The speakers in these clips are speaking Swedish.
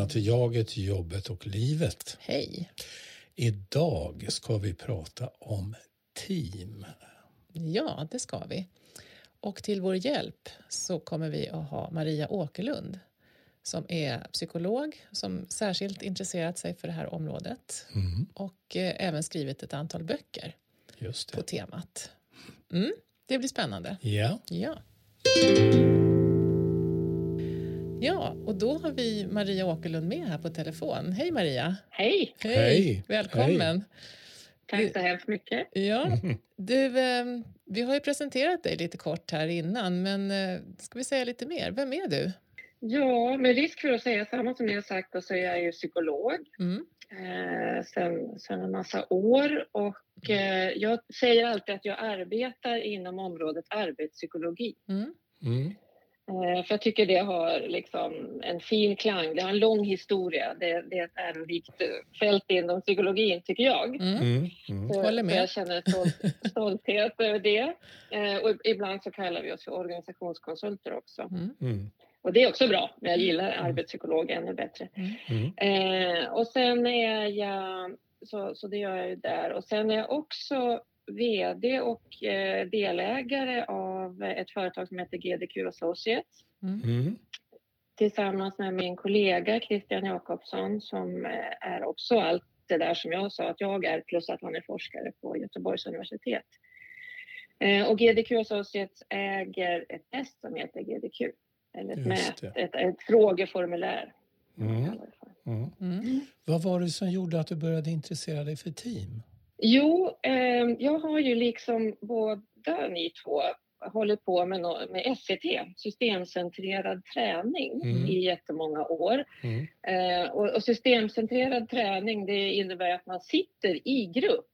välkomna till Jaget, jobbet och livet. Hej. Idag ska vi prata om team. Ja, det ska vi. Och till vår hjälp så kommer vi att ha Maria Åkerlund som är psykolog som särskilt intresserat sig för det här området Mm, och eh, även skrivit ett antal böcker på temat. Mm, det blir spännande. Ja, Ja. Ja, och då har vi Maria Åkerlund med här på telefon. Hej Maria! Hej, Hej. Välkommen! tack så hemskt mycket. Ja, du, eh, vi har ju presenterat dig lite kort här innan, men eh, ska vi säga lite mer? Vem är du? Ja, med risk för att säga samma som ni har sagt då, så är jag ju psykolog Mm. eh, sen, sen en massa år och eh, jag säger alltid att jag arbetar inom området arbetspsykologi. Mm. mm, för jag tycker det har liksom en fin klang, det har en lång historia. Det, det är ett ärorikt eh, fält inom psykologin tycker jag. Mm. mm, mm. Så- Håller så med. Jag känner stolt, stolthet över det. Eh, och ibland så kallar vi oss för organisationskonsulter också. Mm. Mm. Och det är också bra, men jag gillar arbetspsykolog ännu bättre. Mm. Eh, och sen är jag, så, så det gör jag ju där. Och sen är jag också VD och eh, delägare av ett företag som heter GDQ Associates Mm. tillsammans med min kollega Christian Jakobsson som eh, är också allt det där som jag sa att jag är plus att han är forskare på Göteborgs universitet. Eh, och GDQ Associates äger ett test som heter GDQ, eller ett, mät, ett, ett frågeformulär. Mm. Mm. Mm. Vad var det som gjorde att du började intressera dig för team? Jo, eh, jag har ju liksom båda ni två hållit på med, nå- med SCT, systemcentrerad träning, Mm. i jättemånga år. Mm. Eh, och, och systemcentrerad träning det innebär att man sitter i grupp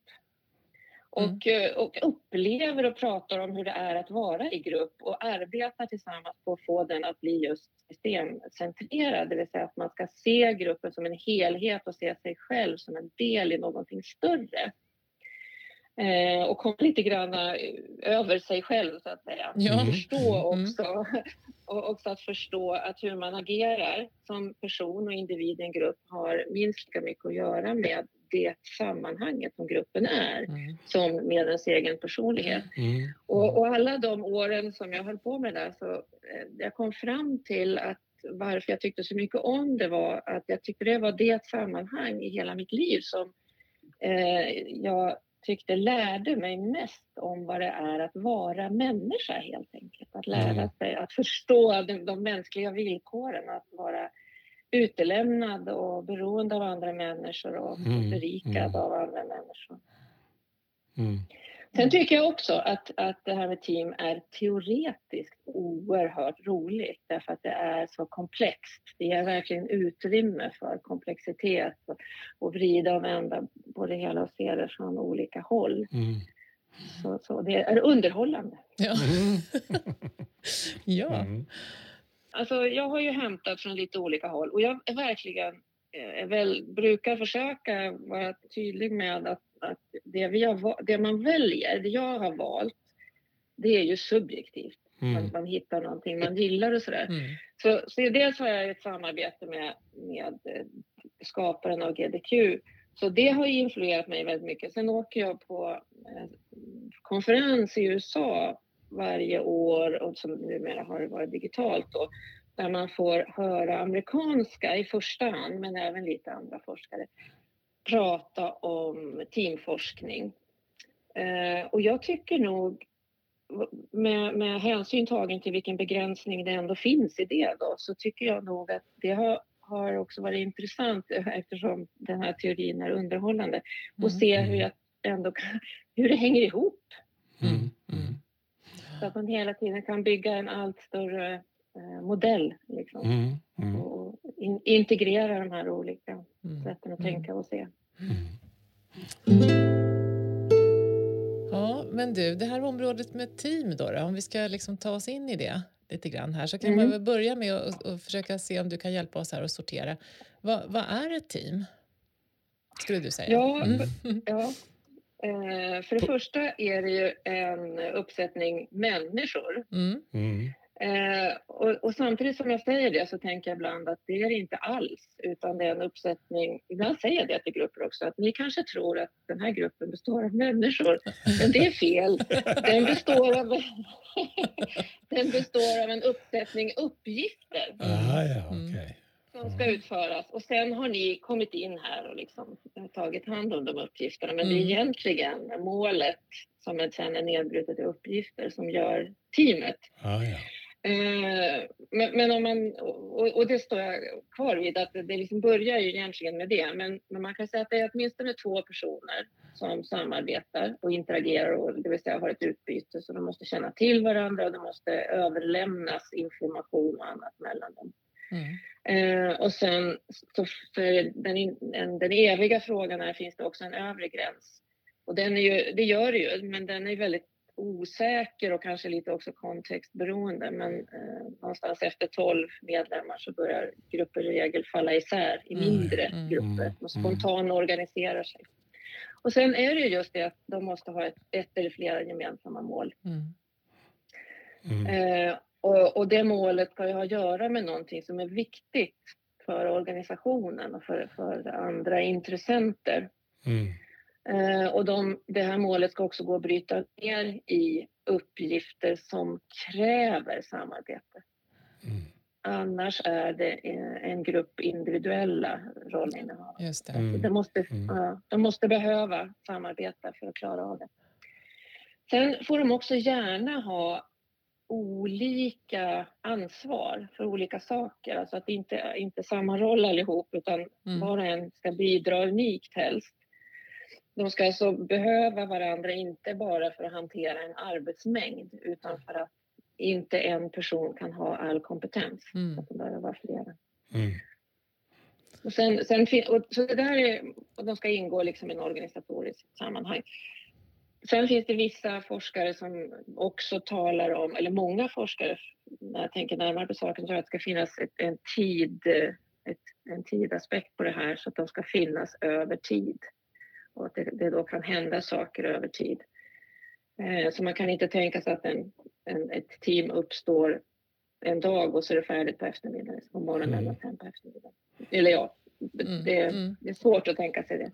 och, eh, och upplever och pratar om hur det är att vara i grupp och arbetar tillsammans på att få den att bli just systemcentrerad, det vill säga att man ska se gruppen som en helhet och se sig själv som en del i någonting större. Eh, och komma lite grann eh, över sig själv så att säga. Ja. Mm. Förstå Mm. också, och också att förstå att hur man agerar som person och individ i en grupp har minst lika mycket att göra med det sammanhanget som gruppen är Mm. som med ens egen personlighet. Mm. Och, och alla de åren som jag höll på med det där så eh, jag kom fram till att varför jag tyckte så mycket om det var att jag tyckte det var det sammanhang i hela mitt liv som eh, jag tyckte lärde mig mest om vad det är att vara människa helt enkelt. Att lära Mm. sig att förstå de, de mänskliga villkoren, att vara utelämnad och beroende av andra människor och Mm, berikad mm. av andra människor. Mm. Sen tycker jag också att, att det här med team är teoretiskt oerhört roligt därför att det är så komplext. Det ger verkligen utrymme för komplexitet och, och vrida och vända på det hela och se det från olika håll. Mm. Så, så det är underhållande. Ja. Mm. ja. Mm. Alltså, jag har ju hämtat från lite olika håll och jag är verkligen eh, väl, brukar försöka vara tydlig med att det, vi har, det man väljer, det jag har valt, det är ju subjektivt. Mm. Att man hittar någonting man gillar och sådär. Mm. Så, så dels har jag ett samarbete med, med eh, skaparen av GDQ. Så det har influerat mig väldigt mycket. Sen åker jag på eh, konferens i USA varje år och som numera har det varit digitalt då. Där man får höra amerikanska i första hand, men även lite andra forskare, prata om teamforskning. Eh, och jag tycker nog med, med hänsyn tagen till vilken begränsning det ändå finns i det då, så tycker jag nog att det har, har också varit intressant eftersom den här teorin är underhållande och Mm. se hur, jag ändå, kan- hur det hänger ihop. Mm. Mm. Så att man hela tiden kan bygga en allt större modell liksom, Mm. Mm. och in, integrera de här olika Mm. sätten att Mm. tänka och se. Ja, men du, det här området med team då, då om vi ska liksom ta oss in i det lite grann här så kan Mm. man väl börja med att försöka se om du kan hjälpa oss här att sortera. Vad, vad är ett team? Skulle du säga? Ja, Mm. Ja. Eh, för det första är det ju en uppsättning människor Mm. Mm. Eh, och, och, samtidigt som jag säger det så tänker jag ibland att det är det inte alls, utan det är en uppsättning, ibland säger jag det till grupper också, att ni kanske tror att den här gruppen består av människor, men det är fel. Den består av, den består av en uppsättning uppgifter. Ah, ja, mm. okay. Som ska utföras och sen har ni kommit in här och liksom tagit hand om de uppgifterna, men mm. det är mm. egentligen målet som sen är nedbrutet i uppgifter som gör teamet. Ah, ja. Eh, men, men, om man, och, och, det står jag kvar vid, att det liksom börjar ju egentligen med det. Men, men, man kan säga att det är åtminstone två personer som samarbetar och interagerar, och, det vill säga har ett utbyte. Så de måste känna till varandra och det måste överlämnas information och annat mellan dem. Mm. Eh, och sen så för den, den eviga frågan är, finns det också en övre gräns? Och den är ju, det gör det ju, men den är väldigt osäker och kanske lite också kontextberoende. Men eh, någonstans efter 12 medlemmar så börjar grupper i regel falla isär i mm, mindre mm, grupper mm, och spontant organiserar sig. Och sen är det just det att de måste ha ett, ett eller flera gemensamma mål. Mm. mm. Eh, och, och, det målet ska ju ha att göra med någonting som är viktigt för organisationen och för, för andra intressenter. Mm. Eh, och de, det här målet ska också gå att bryta ner i uppgifter som kräver samarbete. Mm. Annars är det en grupp individuella rollinnehavare. Just det. Mm. De, måste, mm. ja, de måste behöva samarbeta för att klara av det. Sen får de också gärna ha olika ansvar för olika saker. Alltså att det inte, inte samma roll allihop utan mm. var och en ska bidra unikt helst. De ska alltså behöva varandra, inte bara för att hantera en arbetsmängd utan för att inte en person kan ha all kompetens. Mm. Att det behöver vara flera. Mm. Och sen, sen, och, så det där är, och de ska ingå liksom i en organisatorisk sammanhang. Sen finns det vissa forskare som också talar om, eller många forskare, när jag tänker närmare på saken, tror jag att det ska finnas ett, en, tid, ett, en tidaspekt på det här så att de ska finnas över tid och att det, det då kan hända saker över tid. Eh, så man kan inte tänka sig att en, en, ett team uppstår en dag och så är det färdigt på eftermiddagen, på morgonen mm. och sen på eftermiddagen. Eller ja, mm. Det, mm. det, är svårt att tänka sig det.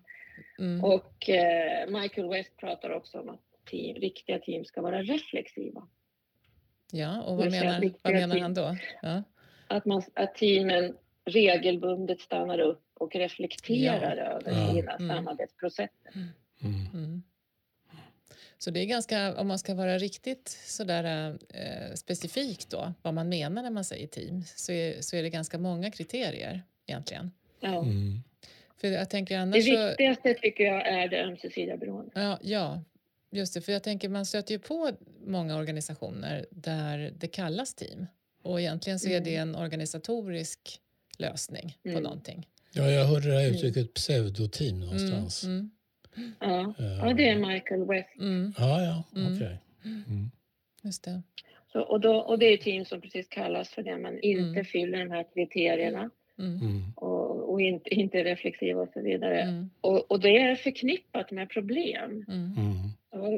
Mm. Och eh, Michael West pratar också om att team, riktiga team ska vara reflexiva. Ja, och vad menar, vad menar han då? Ja. Att, man, att teamen regelbundet stannar upp och reflekterar ja. över ja. sina mm. samarbetsprocesser. Mm. mm. Så det är ganska, om man ska vara riktigt sådär eh, specifik då, vad man menar när man säger team, så är, så är det ganska många kriterier egentligen. Ja. Mm. För jag tänker annars det viktigaste så, tycker jag är det ömsesidiga beroendet. Ja, ja, just det. För jag tänker man stöter ju på många organisationer där det kallas team och egentligen så är det mm. en organisatorisk lösning på mm. någonting. Ja, jag hörde det här mm. uttrycket pseudoteam någonstans. Mm, mm. Ja. ja, det är Michael West. Mm. Ja, ja, okej. Okay. Mm. Just det. Så, och, då, och det är team som precis kallas för det man inte fyller de här kriterierna. Och, och, inte, inte reflexiva och så vidare. Och, och det är förknippat med problem.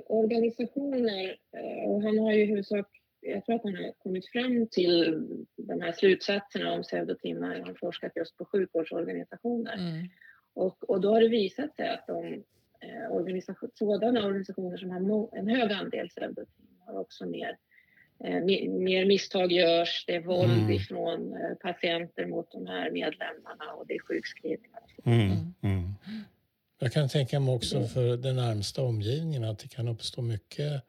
Organisationer, eh, och han har ju huvudsak jag tror att han har kommit fram till de här slutsatserna om pseudotimmar. Han har forskat just på sjukvårdsorganisationer. Mm. Och, och då har det visat sig att de eh, organisation, sådana organisationer som har en hög andel pseudotimmar har också mer, eh, mer misstag görs, det är våld mm. ifrån eh, patienter mot de här medlemmarna och det är sjukskrivningar. Mm. Mm. Jag kan tänka mig också för den närmsta omgivningen att det kan uppstå mycket Eh,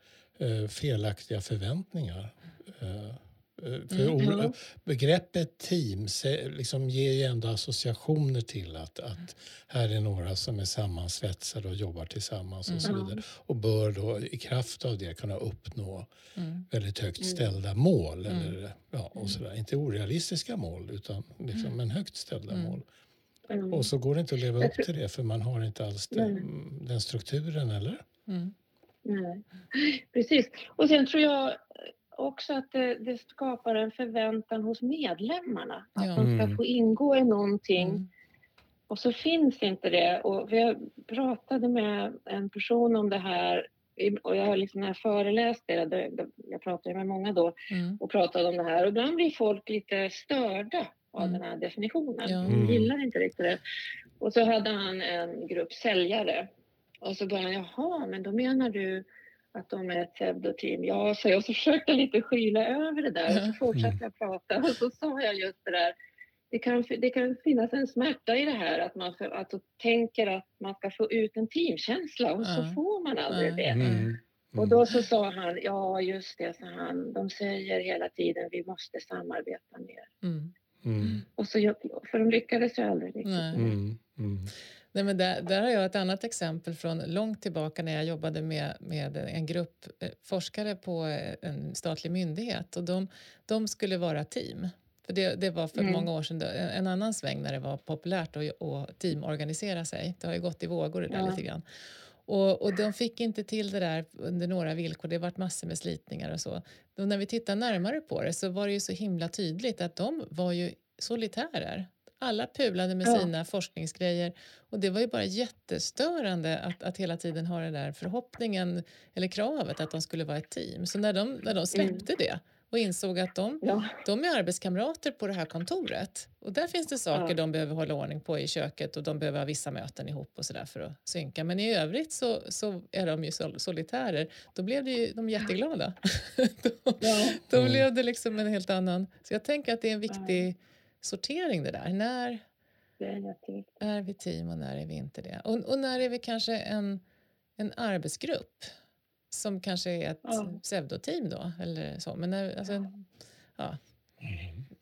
felaktiga förväntningar. Eh, eh, för mm, Begreppet team liksom ger ju ändå associationer till att, att här är några som är sammansvetsade och jobbar tillsammans och så mm. vidare. Och bör då i kraft av det kunna uppnå mm. väldigt högt mm. ställda mål. Mm. Eller, ja, och så där. Inte orealistiska mål, utan liksom, men högt ställda mål. Och så går det inte att leva upp till det för man har inte alls den, den strukturen, eller? Nej. Precis. Och sen tror jag också att det, det skapar en förväntan hos medlemmarna. Att ja. de ska mm. få ingå i någonting. Mm. Och så finns inte det. Och jag pratade med en person om det här och jag har liksom när jag föreläste, det, jag pratade med många då mm. och pratade om det här och ibland blir folk lite störda av mm. den här definitionen. Ja. De gillar inte riktigt det. Och så hade han en grupp säljare och så började han, jaha, men då menar du att de är ett pseudoteam. Ja, så jag försökte lite skyla över det där och så fortsatte jag prata och så sa jag just det där. Det kan, det kan finnas en smärta i det här att man för, alltså, tänker att man ska få ut en teamkänsla och så får man aldrig det. Mm. Mm. Och då så sa han, ja just det, sa han, de säger hela tiden vi måste samarbeta mer. Mm. Mm. Och så, för de lyckades ju aldrig riktigt. Nej, men där, där har jag ett annat exempel från långt tillbaka när jag jobbade med, med en grupp eh, forskare på eh, en statlig myndighet och de, de skulle vara team. För det, det var för mm. många år sedan en, annan sväng när det var populärt att, att teamorganisera sig. Det har ju gått i vågor det där ja. lite grann. Och, och de fick inte till det där under några villkor. Det varit massor med slitningar och så. Och när vi tittar närmare på det så var det ju så himla tydligt att de var ju solitärer. Alla pulade med ja. sina forskningsgrejer och det var ju bara jättestörande att, att hela tiden ha den där förhoppningen eller kravet att de skulle vara ett team. Så när de, när de släppte mm. det och insåg att de, ja. de är arbetskamrater på det här kontoret och där finns det saker ja. de behöver hålla ordning på i köket och de behöver ha vissa möten ihop och sådär för att synka. Men i övrigt så, så är de ju solitärer. Då blev det ju, de jätteglada. då, ja. då mm. blev det liksom en helt annan... Så jag tänker att det är en viktig sortering det där. När är vi team och när är vi inte det? Och, och när är vi kanske en, en arbetsgrupp som kanske är ett ja. pseudoteam då? Eller så. Men när, alltså, ja.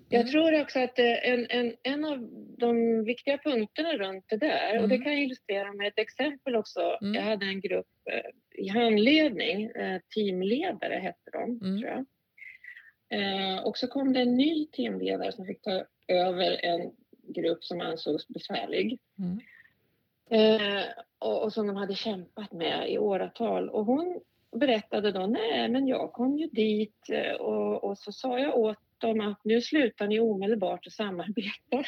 Jag tror också att eh, en, en, en av de viktiga punkterna runt det där, mm. och det mm. kan jag illustrera med ett exempel också. Mm. Jag hade en grupp eh, i handledning, eh, teamledare hette de, mm. tror jag. Och så kom det en ny teamledare som fick ta över en grupp som ansågs besvärlig. Mm. Eh, och, och, som de hade kämpat med i åratal. Och hon berättade då, nej men jag kom ju dit eh, och, och så sa jag åt dem att nu slutar ni omedelbart att samarbeta.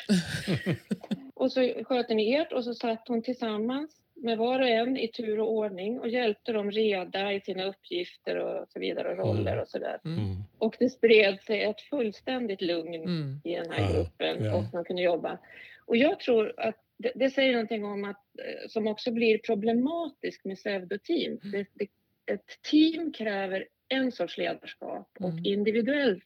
och så sköter ni ert och så satt hon tillsammans med var och en i tur och ordning och hjälpte dem reda i sina uppgifter och så vidare och roller mm. och sådär. Mm. mm. Och det spred sig ett fullständigt lugn mm. i den här ja, gruppen ja. och man kunde jobba. Och jag tror att det, det, säger någonting om att, eh, som också blir problematiskt med pseudoteam. Mm. Det, det, ett team kräver en sorts ledarskap och mm. individuellt,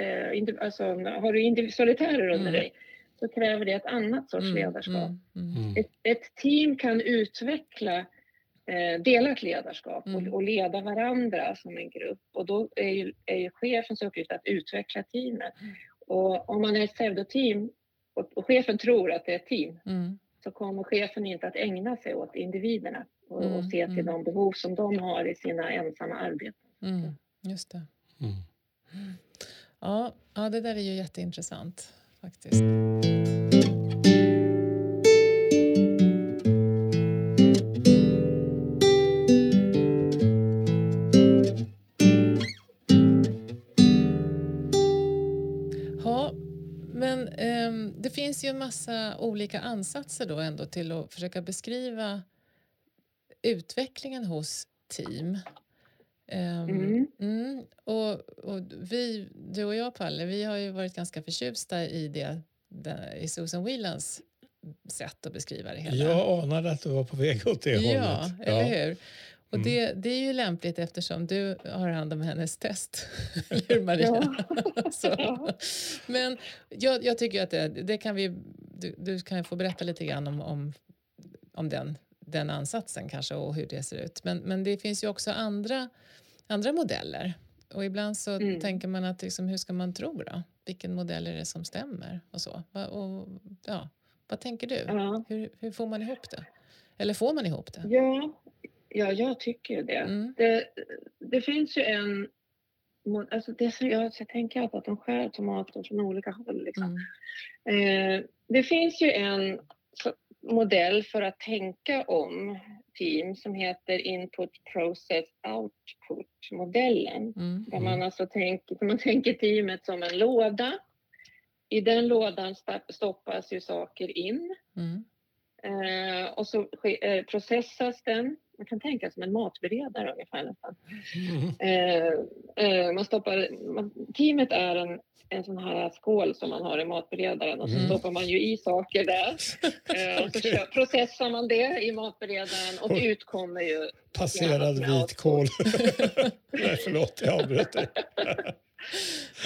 eh, indiv, alltså har du solitärer under dig så kräver det ett annat sorts mm, ledarskap. Mm, mm. Ett, ett, team kan utveckla eh, delat ledarskap och, mm. och, leda varandra som en grupp och då är ju, är ju chefens uppgift att utveckla teamet. Mm. Och om man är ett pseudoteam och, och chefen tror att det är ett team mm. så kommer chefen inte att ägna sig åt individerna och, och se till de behov som de har i sina ensamma arbeten. Just det. Ja, ja, det där är ju jätteintressant faktiskt. Ja, men eh, det finns ju en massa olika ansatser då ändå till att försöka beskriva utvecklingen hos team. Um, mm. Mm, och, och, vi, du och jag, Palle, vi har ju varit ganska förtjusta i det, i Susan Whelans sätt att beskriva det hela. Jag anade att du var på väg åt det ja, hållet. Ja, eller hur? Och mm. det, det är ju lämpligt eftersom du har hand om hennes test. Eller Maria? Ja. Men jag, jag, tycker att det, det kan vi... Du, du, kan få berätta lite grann om, om, om den, den ansatsen kanske och hur det ser ut. Men, men det finns ju också andra andra modeller. Och ibland så mm. tänker man att liksom, hur ska man tro då? Vilken modell är det som stämmer? Och så. Och, ja, vad tänker du? Ja. Hur, hur får man ihop det? Eller får man ihop det? Ja, ja jag tycker det. Mm. det. Det finns ju en... Alltså det jag, jag tänker att de skär tomater från olika håll. Liksom. Mm. Eh, det finns ju en modell för att tänka om team som heter Input Process Output-modellen. Mm. Där man alltså tänker, man tänker teamet som en låda. I den lådan stoppas ju saker in. Mm. Eh, och så eh, processas den man kan tänka som en matberedare ungefär nästan. Mm. Eh, eh, man stoppar, man, teamet är en, en sån här skål som man har i matberedaren och så Mm. stoppar man ju i saker där. Eh, och så kör, processar man det i matberedaren och Oj. ut kommer ju Passerad vitkål. Nej, förlåt, jag avbröt dig.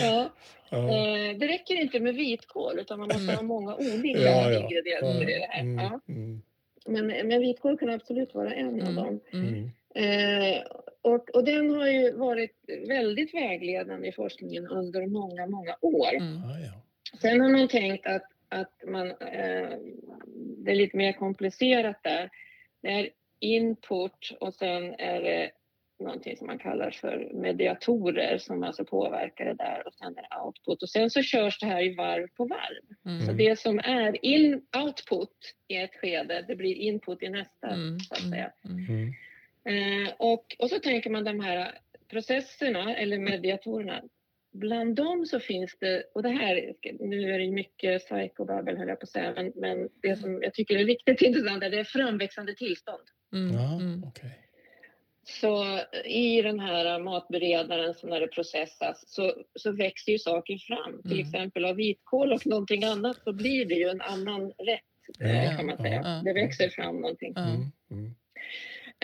Ja, Ja. eh, det räcker inte med vitkål utan man måste Mm. ha många olika Ja, ja. ingredienser i det här. Mm, Ja. mm, Men, men vitkål kan absolut vara en av Mm. dem. Mm. mm. Eh, och, och den har ju varit väldigt vägledande i forskningen under många, många år. Mm. Ah. Sen har man tänkt att, att man, eh, det är lite mer komplicerat där. Det är input och sen är det någonting som man kallar för mediatorer som alltså påverkar det där och sen är det output. Och sen så körs det här i varv på varv. Mm. Så Mm. det som är in, output i ett skede, det blir input i nästa. Mm. Så att säga. Mm. Mm. Eh, och, och så tänker man de här processerna eller mediatorerna. Bland dem så finns det, och det här, nu är det mycket psykobabbel höll jag på att säga, men, men det som jag tycker är riktigt intressant är det framväxande tillstånd. Mm. Ja, Mm. Så i den här matberedaren så när det processas så, så växer ju saker fram. Till Mm. exempel av vitkål och någonting annat så blir det ju en annan rätt Ja, kan man säga. Ja. Det växer fram någonting. Mm, mm.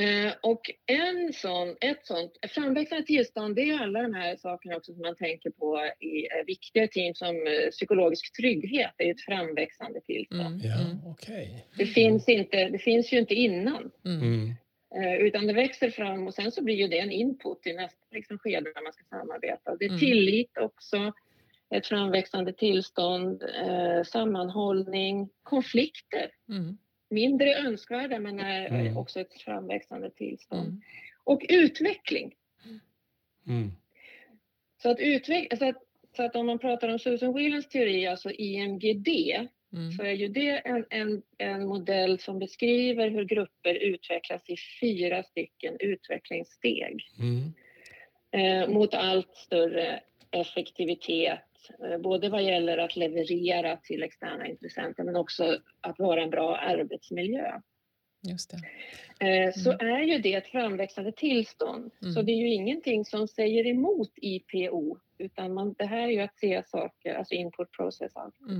Eh, och en sån, ett sånt framväxande tillstånd, det är alla de här sakerna också som man tänker på i eh, viktiga team som eh, psykologisk trygghet, är ett framväxande tillstånd. Mm. Ja, Mm. okej. Det, finns inte, det finns ju inte innan, Mm. Eh, utan det växer fram och sen så blir ju det en input i nästa liksom, skede när man ska samarbeta. Det är Mm. tillit också, ett framväxande tillstånd, eh, sammanhållning, konflikter. Mm. Mindre önskvärda men är Mm. också ett framväxande tillstånd. Mm. Och utveckling. Mm. Så att, utveck- så, att, så att om man pratar om Susan Whelans teori, alltså IMGD, Mm. så är ju det en, en, en modell som beskriver hur grupper utvecklas i fyra stycken utvecklingssteg Mm. eh, mot allt större effektivitet, eh, både vad gäller att leverera till externa intressenter men också att vara en bra arbetsmiljö. Just det. Eh, så är ju det ett framväxande tillstånd. Så Mm. det är ju ingenting som säger emot IPO, utan man, det här är ju att se saker, alltså input process output.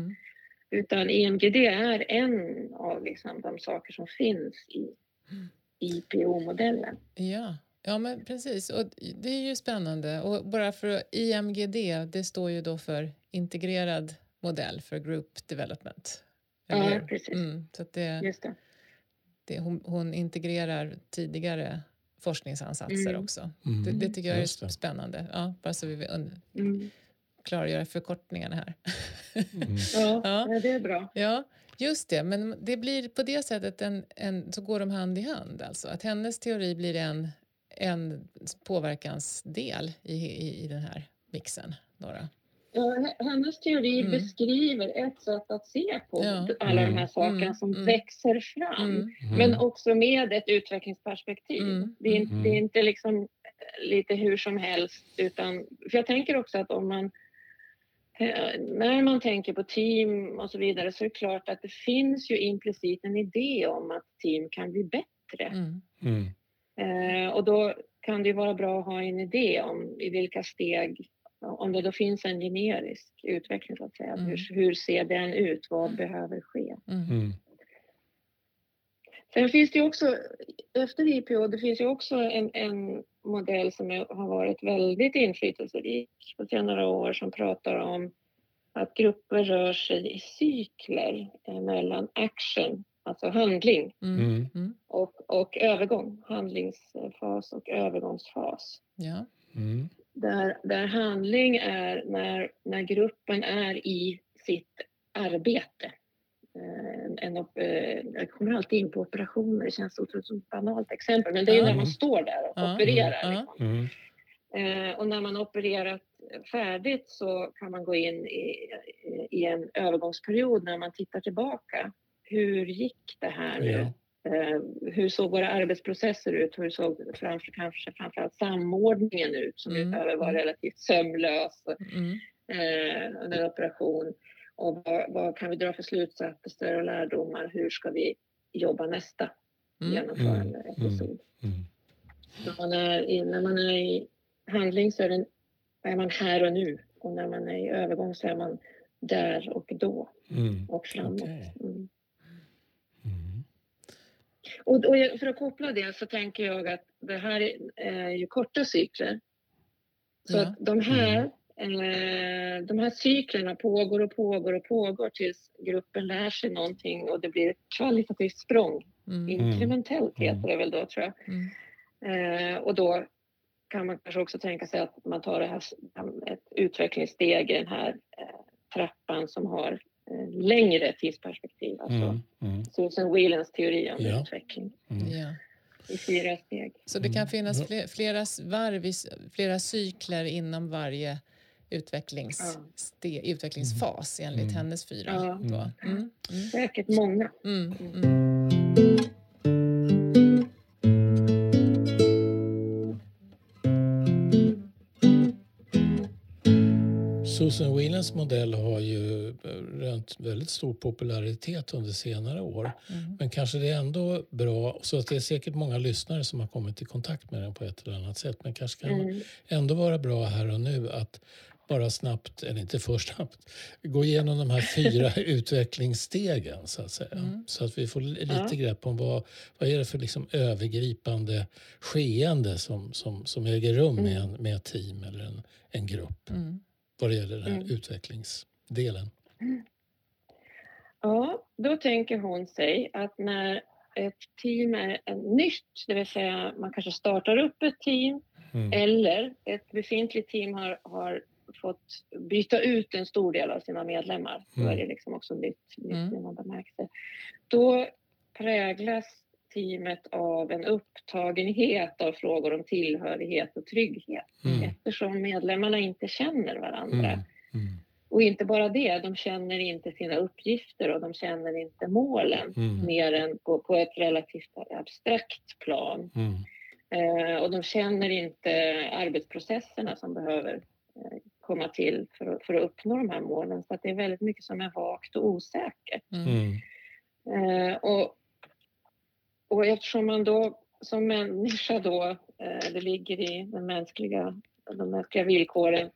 Utan EMGD är en av liksom de saker som finns i Mm. IPO-modellen. Ja. ja, men precis. Och det är ju spännande. Och bara för IMGD, det står ju då för integrerad modell för Group Development. Eller Ja, precis. Mm, så att det, Just det. det, hon, hon integrerar tidigare forskningsansatser Mm. också. Mm. Det, det tycker jag är spännande. Ja, bara så vi vill Mm. klargöra förkortningarna här. Mm. Ja, det är bra. Ja, just det. Men det blir på det sättet en, en, så går de hand i hand. Alltså. Att hennes teori blir en, en påverkansdel i, i, i den här mixen. Då. Ja, hennes teori Mm. beskriver ett sätt att se på Ja. alla de Mm. här sakerna Mm. som Mm. växer fram. Mm. Men också med ett utvecklingsperspektiv. Mm. Det, är, inte- Mm. det är inte liksom lite hur som helst. Utan, för jag tänker också att om man eh, när man tänker på team och så vidare så är det klart att det finns ju implicit en idé om att team kan bli bättre. Mm. Mm. Eh, och då kan det vara bra att ha en idé om i vilka steg, om det då finns en generisk utveckling så att säga. Mm. Hur, hur ser den ut? Vad behöver ske? Sen finns det ju också, efter IPO, det finns ju också en, en modell som är, har varit väldigt inflytelserik på senare år som pratar om att grupper rör sig i cykler eh, mellan action, alltså handling, Mm. Mm. Mm. och, och övergång, handlingsfas och övergångsfas. Ja. Mm. Där, där handling är när, när gruppen är i sitt arbete. Eh, En, en, eh, jag kommer alltid in på operationer, det känns otroligt som ett banalt exempel, men det är ju Ja. när man står där och Ja. opererar. Liksom. Mm. Eh, och när man opererat färdigt så kan man gå in i, i en övergångsperiod när man tittar tillbaka. Hur gick det här nu? Ja. Eh, hur såg våra arbetsprocesser ut? Hur såg framför, kanske framförallt samordningen ut som Mm, vara mm. relativt sömlös Mm. eh, under operation? Och vad, vad kan vi dra för slutsatser och lärdomar? Hur ska vi jobba nästa Mm. genomförandeepisod. Mm. Mm. När, man är i, när man är i handling så är, den, är man här och nu och när man är i övergång så är man där och då Mm. och framåt. Okej. Mm. Mm. Och, för att koppla det så tänker jag att det här är, är ju korta cykler. Så Ja. att de här, eh, de här cyklerna pågår och pågår och pågår tills gruppen lär sig någonting och det blir ett kvalitativt språng. Mm. Inkrementellt Mm. heter det väl då tror jag. Mm. Eh, och då kan man kanske också tänka sig att man tar det här, ett utvecklingssteg i den här eh, trappan som har eh, längre tidsperspektiv. Alltså Mm. Mm. Susan Whelans teori om Ja. utveckling Mm. Ja. i fyra steg. Så det kan Mm. finnas flera s- varv, flera cykler inom varje utvecklings, Ja. ste, utvecklingsfas enligt Mm. hennes fyra. Ja. Då. Mm. Mm. Säkert många. Mm. Mm. Susan Whelans modell har ju rönt väldigt stor popularitet under senare år. Mm. Men kanske det är ändå bra, så att det är säkert många lyssnare som har kommit i kontakt med den på ett eller annat sätt. Men kanske kan Mm. ändå vara bra här och nu att bara snabbt, eller inte för snabbt, gå igenom de här fyra utvecklingsstegen så att säga. Mm. Så att vi får li- lite Ja. grepp om vad, vad är det för liksom övergripande skeende som, som, som äger rum med, en, med ett team eller en, en grupp Mm. vad det gäller den här Mm. utvecklingsdelen. Ja, då tänker hon sig att när ett team är är nytt, det vill säga man kanske startar upp ett team Mm. eller ett befintligt team har, har fått byta ut en stor del av sina medlemmar. Då är Mm. det liksom också nytt, nytt Mm. bemärkelse. Då präglas teamet av en upptagenhet av frågor om tillhörighet och trygghet Mm. eftersom medlemmarna inte känner varandra. Mm. Mm. Och inte bara det, de känner inte sina uppgifter och de känner inte målen Mm. mer än på, på ett relativt abstrakt plan. Mm. Eh, och de känner inte arbetsprocesserna som behöver eh, komma till för att, för att uppnå de här målen. Så att det är väldigt mycket som är vagt och osäkert. Mm. Mm. Eh, och, och eftersom man då som människa då, eh, det ligger i den mänskliga, de mänskliga villkoren,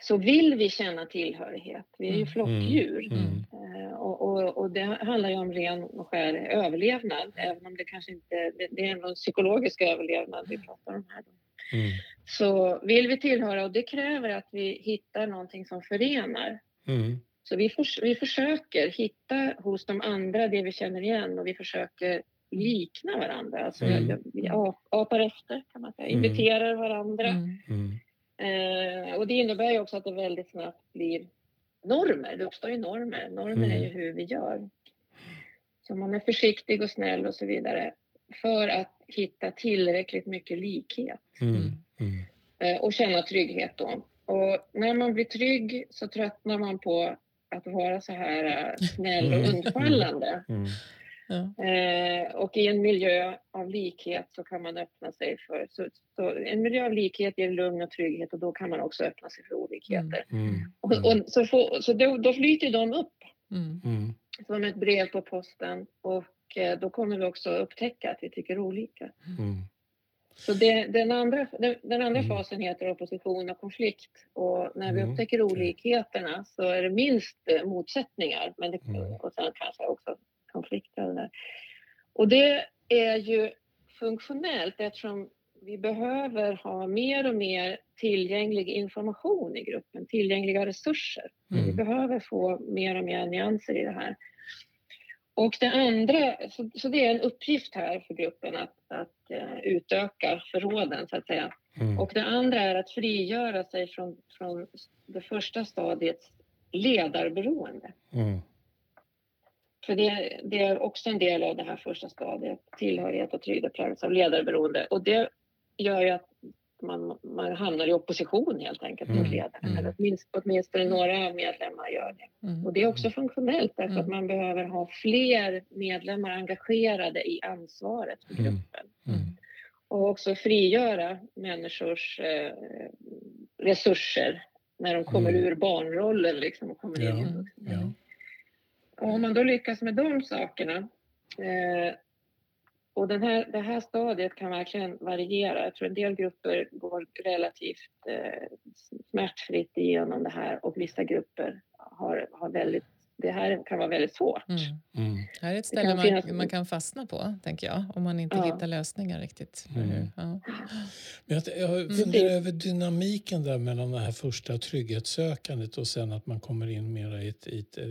så vill vi känna tillhörighet. Vi är ju Mm. flockdjur. Mm. Eh, Och, och, och det handlar ju om ren och skär överlevnad, även om det kanske inte det, det är en psykologisk överlevnad vi pratar om här. Då. Mm. Så vill vi tillhöra och det kräver att vi hittar någonting som förenar. Mm. Så vi, förs- vi försöker hitta hos de andra det vi känner igen och vi försöker likna varandra. Alltså Mm. vi ap- apar efter kan man säga, Mm. imiterar varandra. Mm. Eh, och det innebär ju också att det väldigt snabbt blir normer. Det uppstår ju normer. Normer är ju hur vi gör. Så man är försiktig och snäll och så vidare för att hitta tillräckligt mycket likhet Mm. Mm. eh, och känna trygghet då. Och när man blir trygg så tröttnar man på att vara så här eh, snäll och Mm. undfallande. Mm. Ja. Eh, och i en miljö av likhet så kan man öppna sig för... Så, så en miljö av likhet ger lugn och trygghet och då kan man också öppna sig för olikheter. Mm. Och, och, så får, så då, då flyter de upp Mm. Mm. som ett brev på posten och eh, då kommer vi också upptäcka att vi tycker olika. Mm. Så det, den andra, den, den andra Mm. fasen heter opposition och konflikt och när vi Mm, upptäcker olikheterna så är det minst eh, motsättningar men det, Mm. och sen kanske också konflikter. och det är ju funktionellt eftersom vi behöver ha mer och mer tillgänglig information i gruppen, tillgängliga resurser. Vi Mm. behöver få mer och mer nyanser i det här. Och det andra, så, så det är en uppgift här för gruppen att, att eh, utöka förråden så att säga. Mm. Och det andra är att frigöra sig från, från det första stadiets ledarberoende. Mm. För det, det är också en del av det här första stadiet, tillhörighet och trygghet präglas av ledarberoende. Och det gör ju att man, man hamnar i opposition helt enkelt mot Mm, ledaren. mm. Eller åtminstone, åtminstone några medlemmar gör det. Mm. Och det är också funktionellt därför Mm. att man behöver ha fler medlemmar engagerade i ansvaret för Mm. gruppen. Mm. Och också frigöra människors eh, resurser när de kommer Mm. ur barnrollen liksom, och kommer in i Ja. vuxen. Ja. Och om man då lyckas med de sakerna eh, och den här, det här stadiet kan verkligen variera. Jag tror en del grupper går relativt eh, smärtfritt igenom det här och vissa grupper har, har väldigt det här kan vara väldigt svårt. Mm. Mm. Det här är ett ställe man, finnas... man, kan fastna på, tänker jag, om man inte ja. hittar lösningar riktigt. Mm. Ja. Men jag, jag mm. funderar över dynamiken där mellan det här första trygghetssökandet och sen att man kommer in mer i ett, i ett eh,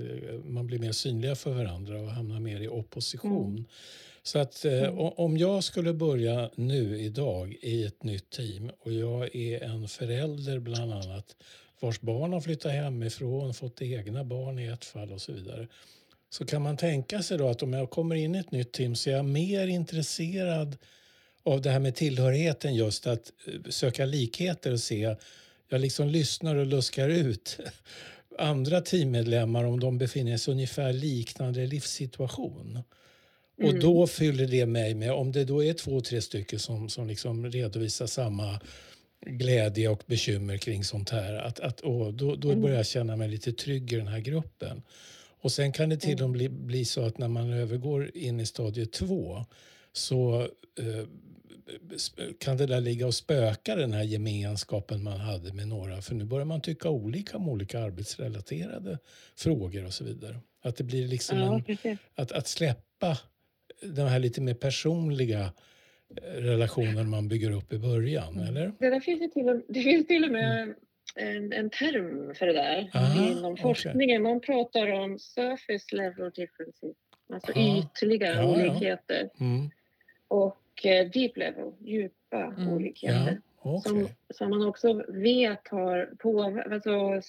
man blir mer synliga för varandra och hamnar mer i opposition. Så att eh, mm. om jag skulle börja nu idag i ett nytt team och jag är en förälder bland annat vars barn har flyttat hemifrån, fått egna barn i ett fall och så vidare. Så kan man tänka sig då att om jag kommer in i ett nytt team så är jag mer intresserad av det här med tillhörigheten just att eh, söka likheter och se. Jag liksom lyssnar och luskar ut andra teammedlemmar om de befinner sig i ungefär liknande livssituation. Mm. Och då fyller det mig med, om det då är två, tre stycken som, som liksom redovisar samma glädje och bekymmer kring sånt här. Att, att, åh, då, då mm. börjar jag känna mig lite trygg i den här gruppen. Och sen kan det till och mm. med bli, bli så att när man övergår in i stadie två så eh, kan det där ligga och spöka den här gemenskapen man hade med några. För nu börjar man tycka olika om olika arbetsrelaterade frågor och så vidare. Att det blir liksom ja, en, att, att släppa de här lite mer personliga relationen man bygger upp i början, mm. eller? Det, där finns till och, det finns till och med mm. en, en term för det där Aha, inom forskningen. Okay. Man pratar om surface level differences, alltså Aha. ytliga ja, olikheter. Ja. Mm. Och eh, deep level, djupa mm. olikheter. Ja, okay. som, som man också vet har på... Alltså,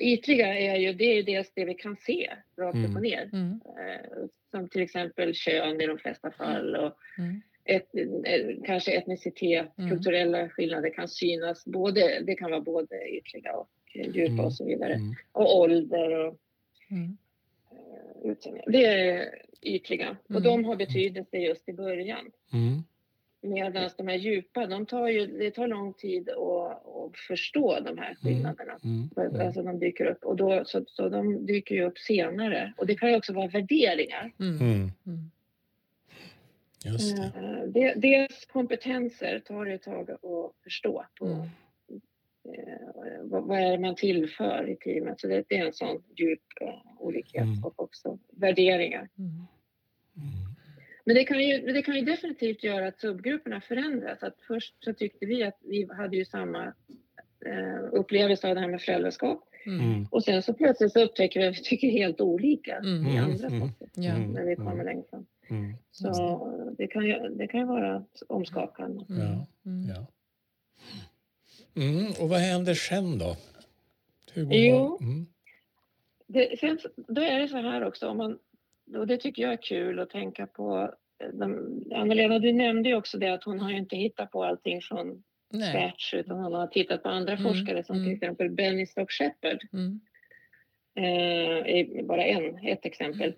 ytliga är ju, det är dels det vi kan se rakt upp och mm. ner. Mm. Eh, som till exempel kön i de flesta fall. Och, mm et, kanske etnicitet, mm. kulturella skillnader kan synas. Både, det kan vara både ytliga och djupa mm. och så vidare. Mm. Och ålder och mm. uh, utseende. Det är ytliga och mm. de har betydelse just i början. Mm. Medan de här djupa, de tar ju, det tar lång tid att, att förstå de här skillnaderna. Mm. Alltså de dyker upp och då, så, så de dyker ju upp senare. Och det kan ju också vara värderingar. Just det. Eh, dels kompetenser tar det ett tag att förstå. På, mm. eh, vad, är det man tillför i teamet? Så det, är en sån djup eh, olikhet mm. och också värderingar. Mm. mm. Men det kan, ju, det kan ju definitivt göra att subgrupperna förändras. Att först så tyckte vi att vi hade ju samma eh, upplevelse av det här med föräldraskap. Mm. mm. Och sen så plötsligt så upptäcker vi att vi tycker helt olika mm. i andra mm. saker när vi kommer längre fram. Mm. Så det kan, ju, det kan ju vara omskakande. Mm. Ja, mm. ja. Mm, och vad händer sen då? Hur går jo, mm. det, sen, då är det så här också, om man, och det tycker jag är kul att tänka på. Anna-Lena, du nämnde ju också det att hon har inte hittat på allting från Nej. scratch utan hon har tittat på andra mm. forskare som mm. till exempel Benny Stock Shepard. Mm. Eh, bara en, ett exempel.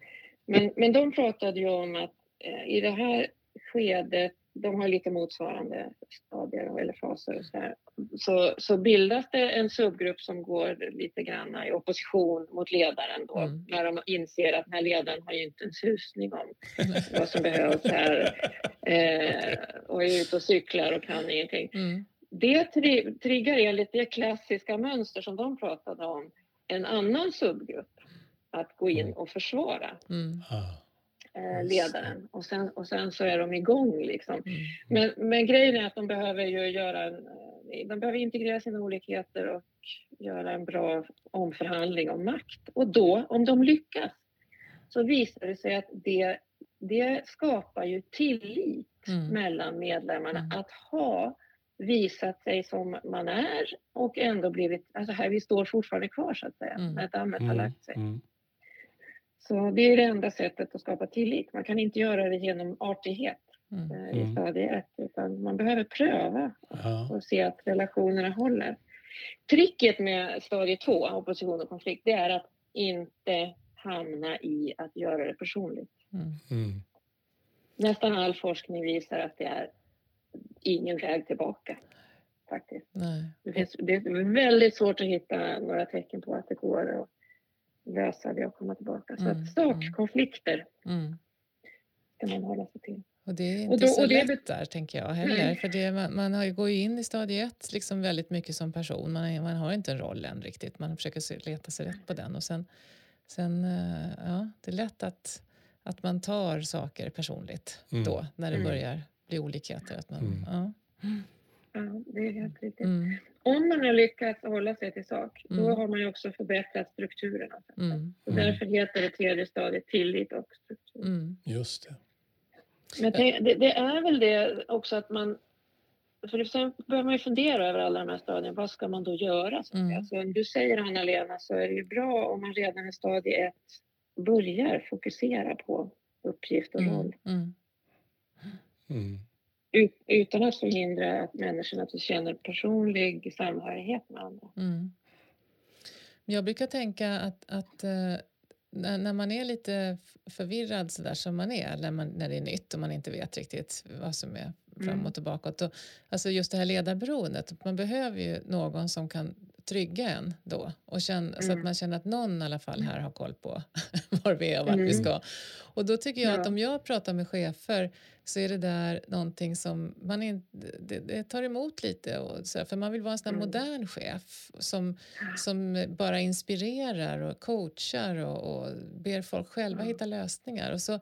Men, men de pratade ju om att eh, i det här skedet, de har lite motsvarande stadier eller faser och så, här, så, så bildas det en subgrupp som går lite grann i opposition mot ledaren då, mm. när de inser att den här ledaren har ju inte en susning om vad som behövs här eh, och är ute och cyklar och kan ingenting. Mm. Det tri triggar enligt det klassiska mönster som de pratade om en annan subgrupp att gå in mm. och försvara mm. Eh, ledaren. Och sen, och sen så är de igång liksom. Mm. Men, men grejen är att de behöver ju göra en, eh, de behöver integrera sina olikheter och göra en bra omförhandling om makt. Och då, om de lyckas, så visar det sig att det, det skapar ju tillit mm. mellan medlemmarna mm. att ha visat sig som man är och ändå blivit, alltså här vi står fortfarande kvar så att säga, mm. när dammet har lagt sig. Så det är det enda sättet att skapa tillit. Man kan inte göra det genom artighet mm. Eh, i mm. stadie ett, utan man behöver pröva ja. och se att relationerna håller. Tricket med stadie två, opposition och konflikt, det är att inte hamna i att göra det personligt. Mm. mm. Nästan all forskning visar att det är ingen väg tillbaka. Faktiskt. Det, finns, det är väldigt svårt att hitta några tecken på att det går att lösa det och komma tillbaka. Så att mm, sakkonflikter mm. ska man hålla sig till. Och det är inte då, så lätt där, tänker jag heller. Nej. För det, man, man har går ju in i stadie ett liksom väldigt mycket som person. Man, man har inte en roll än riktigt. Man försöker leta sig rätt på den. Och sen, sen eh, ja, det är lätt att, att man tar saker personligt mm. då, när det mm. börjar bli olikheter. Att man, mm. ja. ja, det är helt riktigt. Mm. Om man har lyckats hålla sig till sak, då mm. har man ju också förbättrat strukturerna. Mm. Så därför heter det tredje stadiet tillit och struktur. Just det. Men det, det, är väl det också att man... För sen börjar man ju fundera över alla de här stadierna. Vad ska man då göra? Så mm. alltså, om du säger Anna-Lena så är det ju bra om man redan i stadie ett börjar fokusera på uppgift och mm, roll. Mm. Ut, utan att förhindra att människorna känner personlig samhörighet med andra. Mm. Jag brukar tänka att, att eh, när, man är lite förvirrad så där som man är när, man, när det är nytt och man inte vet riktigt vad som är fram mm. och tillbaka. Och, alltså just det här ledarberoendet, man behöver ju någon som kan trygga en då och känna, mm. så att mm. man känner att någon i alla fall här har koll på var vi är och vart mm. vi ska. Och då tycker jag ja. att om jag pratar med chefer så är det där någonting som man inte, det, det tar emot lite. Och så, för man vill vara en sån mm. modern chef som, som bara inspirerar och coachar och, och ber folk själva hitta lösningar. Och så,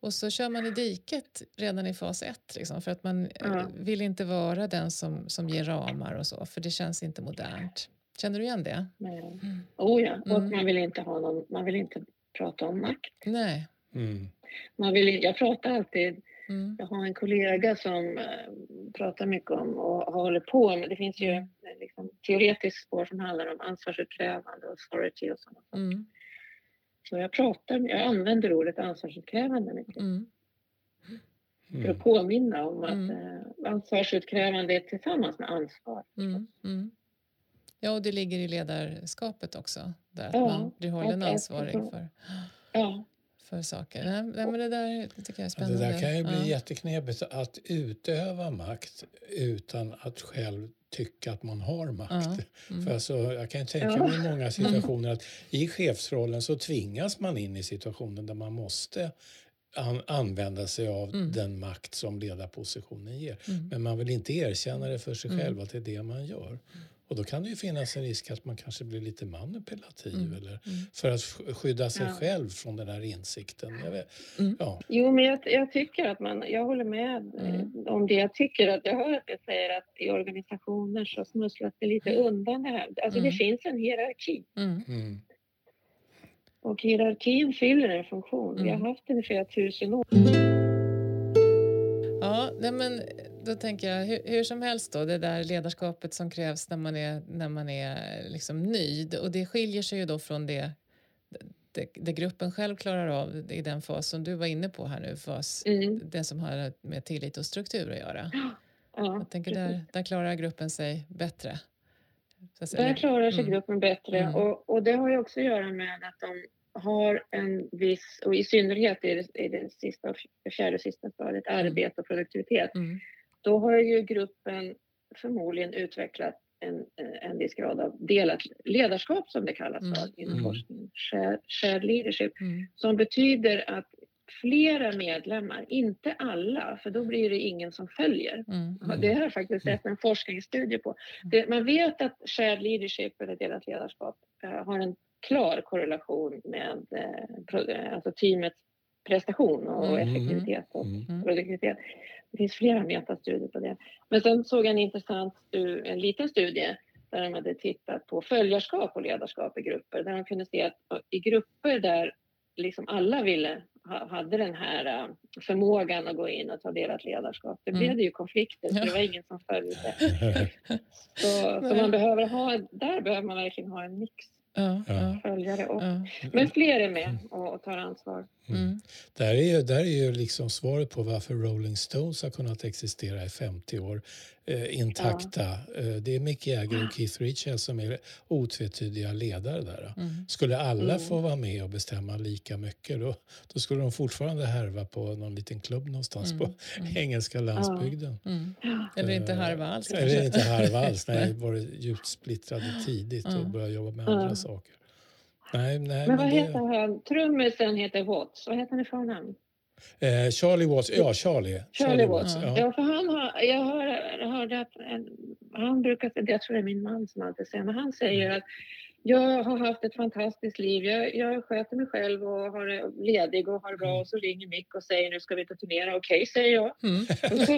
och så kör man i diket redan i fas ett liksom, för att man ja. vill inte vara den som, som ger ramar och så, för det känns inte modernt. Känner du igen det? Nej. Mm. Oh ja, och mm. man vill inte ha någon, man vill inte prata om makt. Nej. Mm. Man vill, jag pratar alltid, mm. jag har en kollega som äh, pratar mycket om och håller på med, det finns ju mm. liksom, teoretiskt spår som handlar om ansvarsutkrävande och authority och sådana saker. Mm. Så jag pratar, jag använder ordet ansvarsutkrävande mycket. Mm. För att påminna om att äh, ansvarsutkrävande är tillsammans med ansvar. Ja, och det ligger i ledarskapet också, där ja, man blir hållen ansvarig för, ja. För saker. Nej, men det där det tycker jag är spännande. Det där kan ju bli ja. jätteknepigt, att utöva makt utan att själv tycka att man har makt. Ja. Mm. För alltså, jag kan tänka mig i många situationer att i chefsrollen så tvingas man in i situationen där man måste an använda sig av mm. den makt som ledarpositionen ger. Mm. Men man vill inte erkänna det för sig mm. själv att det är det man gör. Och då kan det ju finnas en risk att man kanske blir lite manipulativ mm. eller mm. för att skydda sig ja. själv från den här insikten. Jag vet, mm. ja. Jo, men jag, jag, tycker att man, jag håller med eh, mm. om det. Jag tycker att jag hör att jag säger att i organisationer så smusslas det lite mm. undan det här. Alltså det mm. finns en hierarki. Och hierarkin fyller en funktion. Vi har haft den i flera tusen år. Ja, nej men då tänker jag hur, hur, som helst då, det där ledarskapet som krävs när man är, när man är liksom ny och det skiljer sig ju då från det, det, det gruppen själv klarar av i den fas som du var inne på här nu, fas, mm. det som har med tillit och struktur att göra. Ja, jag tänker där, där klarar gruppen sig bättre. Där klarar sig mm. gruppen bättre mm. och, och det har ju också att göra med att de har en viss, och i synnerhet i det, i det sista, fjärde och sista stadiet, mm. arbete och produktivitet, mm. Då har ju gruppen förmodligen utvecklat en, en viss grad av delat ledarskap som det kallas mm. inom mm. forskningen, shared, leadership, mm. som betyder att flera medlemmar, inte alla, för då blir det ingen som följer. Mm. Mm. Det har jag faktiskt sett en forskningsstudie på. Det, man vet att shared leadership, eller delat ledarskap, uh, har en klar korrelation med eh, alltså teamets prestation och mm. effektivitet och mm. produktivitet. Det finns flera metastudier på det. Men sen såg jag en intressant, en liten studie där de hade tittat på följarskap och ledarskap i grupper där de kunde se att i grupper där liksom alla ville hade den här äh, förmågan att gå in och ta delat ledarskap. Det blev mm. det ju konflikter, så det var ingen som följde. Så, så man behöver ha, där behöver man verkligen ha en mix ja, följare. Och, ja. Men fler är med och, och tar ansvar. Mm. Mm. Där, är ju, där är ju liksom svaret på varför Rolling Stones har kunnat existera i 50 år eh, intakta. Ja. Eh, det är Mick Jagger och Keith Richards som är otvetydiga ledare där. Mm. Skulle alla mm. få vara med och bestämma lika mycket då, då skulle de fortfarande härva på någon liten klubb någonstans på engelska landsbygden. Eller inte harva alls. Eller inte harva alls. Nej, var djupt splittrade tidigt och började jobba med andra saker. Nej, nej, men vad men det... heter han? Trummisen heter Watts. Vad heter han i förnamn? Eh, Charlie Watts, ja Charlie. Charlie Watts. ja. Ja, för han har, jag hör, hörde att en, han brukar, jag tror det är min man som alltid säger, men han säger att jag har haft ett fantastiskt liv. Jag, jag sköter mig själv och har det ledig och har det bra och så ringer Mick och säger nu ska vi och turnera. Okej, säger jag. Mm. Och så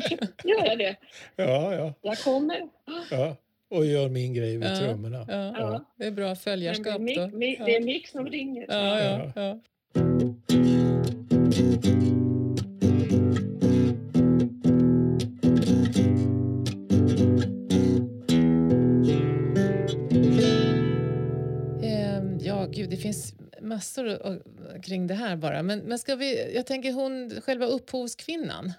gör jag det. Ja, ja, Jag kommer. ja. Och gör min grej vid Ja, trummorna. Ja, Ja. det är bra följarskap det, är. Mick, det är Mick som ringer. Ja, ja, ja. Ehm, Ja, gud, det finns massor kring det här bara. Men, men ska vi, jag tänker hon, själva upphovskvinnan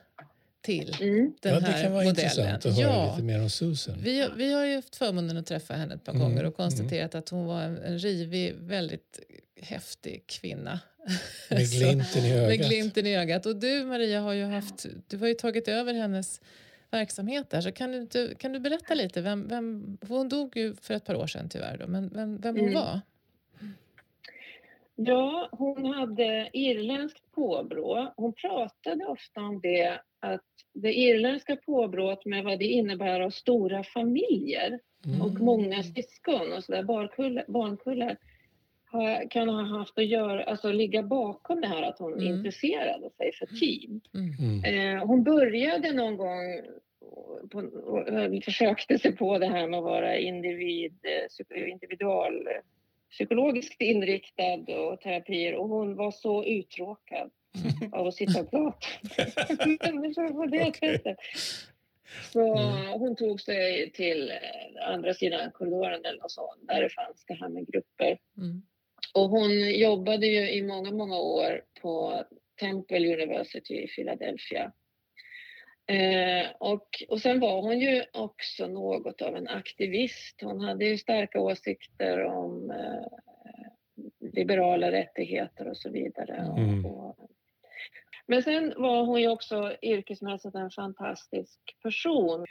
till Mm. den ja, här det kan vara modellen. intressant att höra ja, lite mer om Susan. vi, vi har ju haft förmånen att träffa henne ett par Mm, gånger och konstaterat att hon var en, en rivig, väldigt häftig kvinna. Med glimten i ögat. med glimten i ögat. Och du Maria har ju haft, du har ju tagit över hennes verksamhet där. Så kan du, inte, kan du berätta lite? Vem, vem, hon dog ju för ett par år sedan tyvärr då, men vem, vem hon Mm. var? Ja, hon hade irländskt påbrå. Hon pratade ofta om det, att det irländska påbrået med vad det innebär av stora familjer Mm. och många syskon och sådär, barnkullar, kan ha haft att göra, alltså ligga bakom det här att hon Mm. intresserade sig för team. Mm. Mm. Eh, hon började någon gång på, och, och försökte sig på det här med att vara individ, eh, individual psykologiskt inriktad och terapier och hon var så uttråkad Mm. av att sitta och prata med människor på det Okej. sättet. Så Mm. hon tog sig till eh, andra sidan korridoren eller sånt, där det fanns det här med grupper. Mm. Och hon jobbade ju i många, många år på Temple University i Philadelphia. Eh, och, och sen var hon ju också något av en aktivist. Hon hade ju starka åsikter om eh, liberala rättigheter och så vidare. Och, Mm. och, men sen var hon ju också yrkesmässigt en fantastisk person.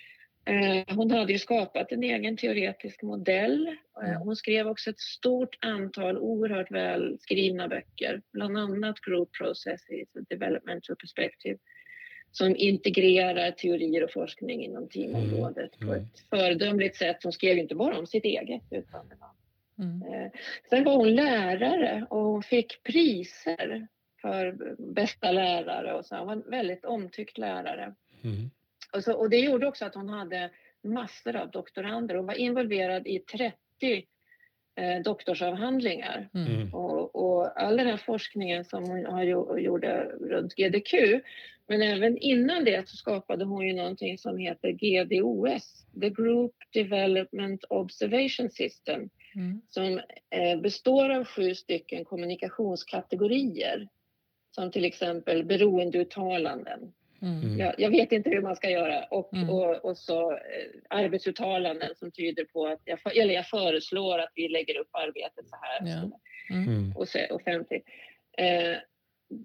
Eh, Hon hade ju skapat en egen teoretisk modell. Eh, Hon skrev också ett stort antal oerhört väl skrivna böcker, bland annat Group Processes och Developmental Perspective som integrerar teorier och forskning inom teamområdet Mm, på mm. ett föredömligt sätt. Hon skrev inte bara om sitt eget utan Mm. Eh, Sen var hon lärare och hon fick priser för bästa lärare och så. Hon var en väldigt omtyckt lärare. Mm. Och, så, och det gjorde också att hon hade massor av doktorander. Hon var involverad i 30 eh, doktorsavhandlingar. Mm. Mm. Och, och all den här forskningen som hon har gjo- gjorde runt GDQ. Men även innan det så skapade hon ju någonting som heter GDOS, The Group Development Observation System Mm. som eh, består av sju stycken kommunikationskategorier. Som till exempel beroendeuttalanden. Mm. Mm. Jag, jag vet inte hur man ska göra. Och, Mm. och, och så eh, arbetsuttalanden som tyder på att jag, eller jag föreslår att vi lägger upp arbetet så här. Ja. Mm. Och så, offentligt. Eh,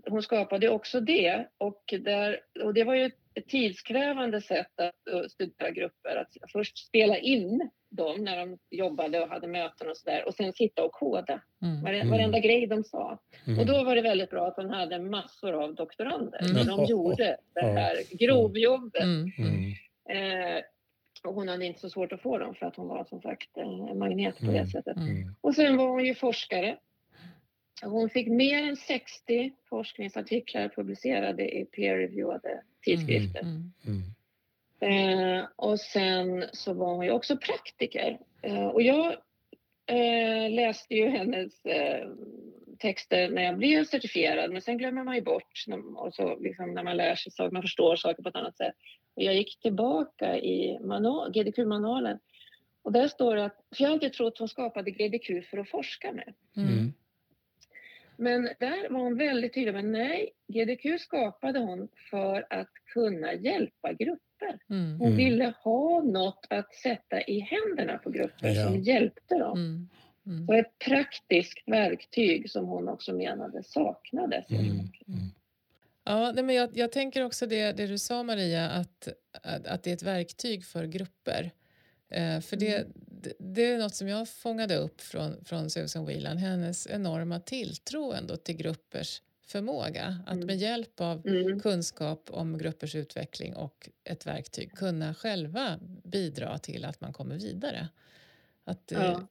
hon skapade också det och, där, och det var ju ett tidskrävande sätt att uh, studera grupper. Att först spela in dem när de jobbade och hade möten och sådär och sen sitta och koda Mm. vare, Mm. varenda grej de sa. Mm. Och då var det väldigt bra att hon hade massor av doktorander. Mm. De gjorde det här grovjobbet. Mm. Mm. Eh, och hon hade inte så svårt att få dem för att hon var som sagt eh, en magnet på Mm. det sättet. Mm. Och sen var hon ju forskare. Hon fick mer än 60 forskningsartiklar publicerade i peer-reviewade tidskrifter. Mm. Mm. Eh, och sen så var hon ju också praktiker. Eh, och jag eh, läste ju hennes eh, texter när jag blev certifierad men sen glömmer man ju bort när, och så, liksom, när man lär sig saker, man förstår saker på ett annat sätt. Och jag gick tillbaka i manual, GDQ-manualen och där står det att, för jag har alltid trott hon skapade GDQ för att forska med. Mm. Men där var hon väldigt tydlig med nej, GDQ skapade hon för att kunna hjälpa grupper. Mm. Hon Mm. ville ha något att sätta i händerna på grupper Ja. som hjälpte dem. Mm. Mm. Och ett praktiskt verktyg som hon också menade saknades. Mm. Mm. Ja, nej, men jag, jag tänker också det, det du sa Maria, att, att, att det är ett verktyg för grupper. Eh, för det, det, det är något som jag fångade upp från, från Susan Whelan, hennes enorma tilltro ändå till gruppers förmåga att Mm. med hjälp av Mm. kunskap om gruppers utveckling och ett verktyg kunna själva bidra till att man kommer vidare. Att det, Ja.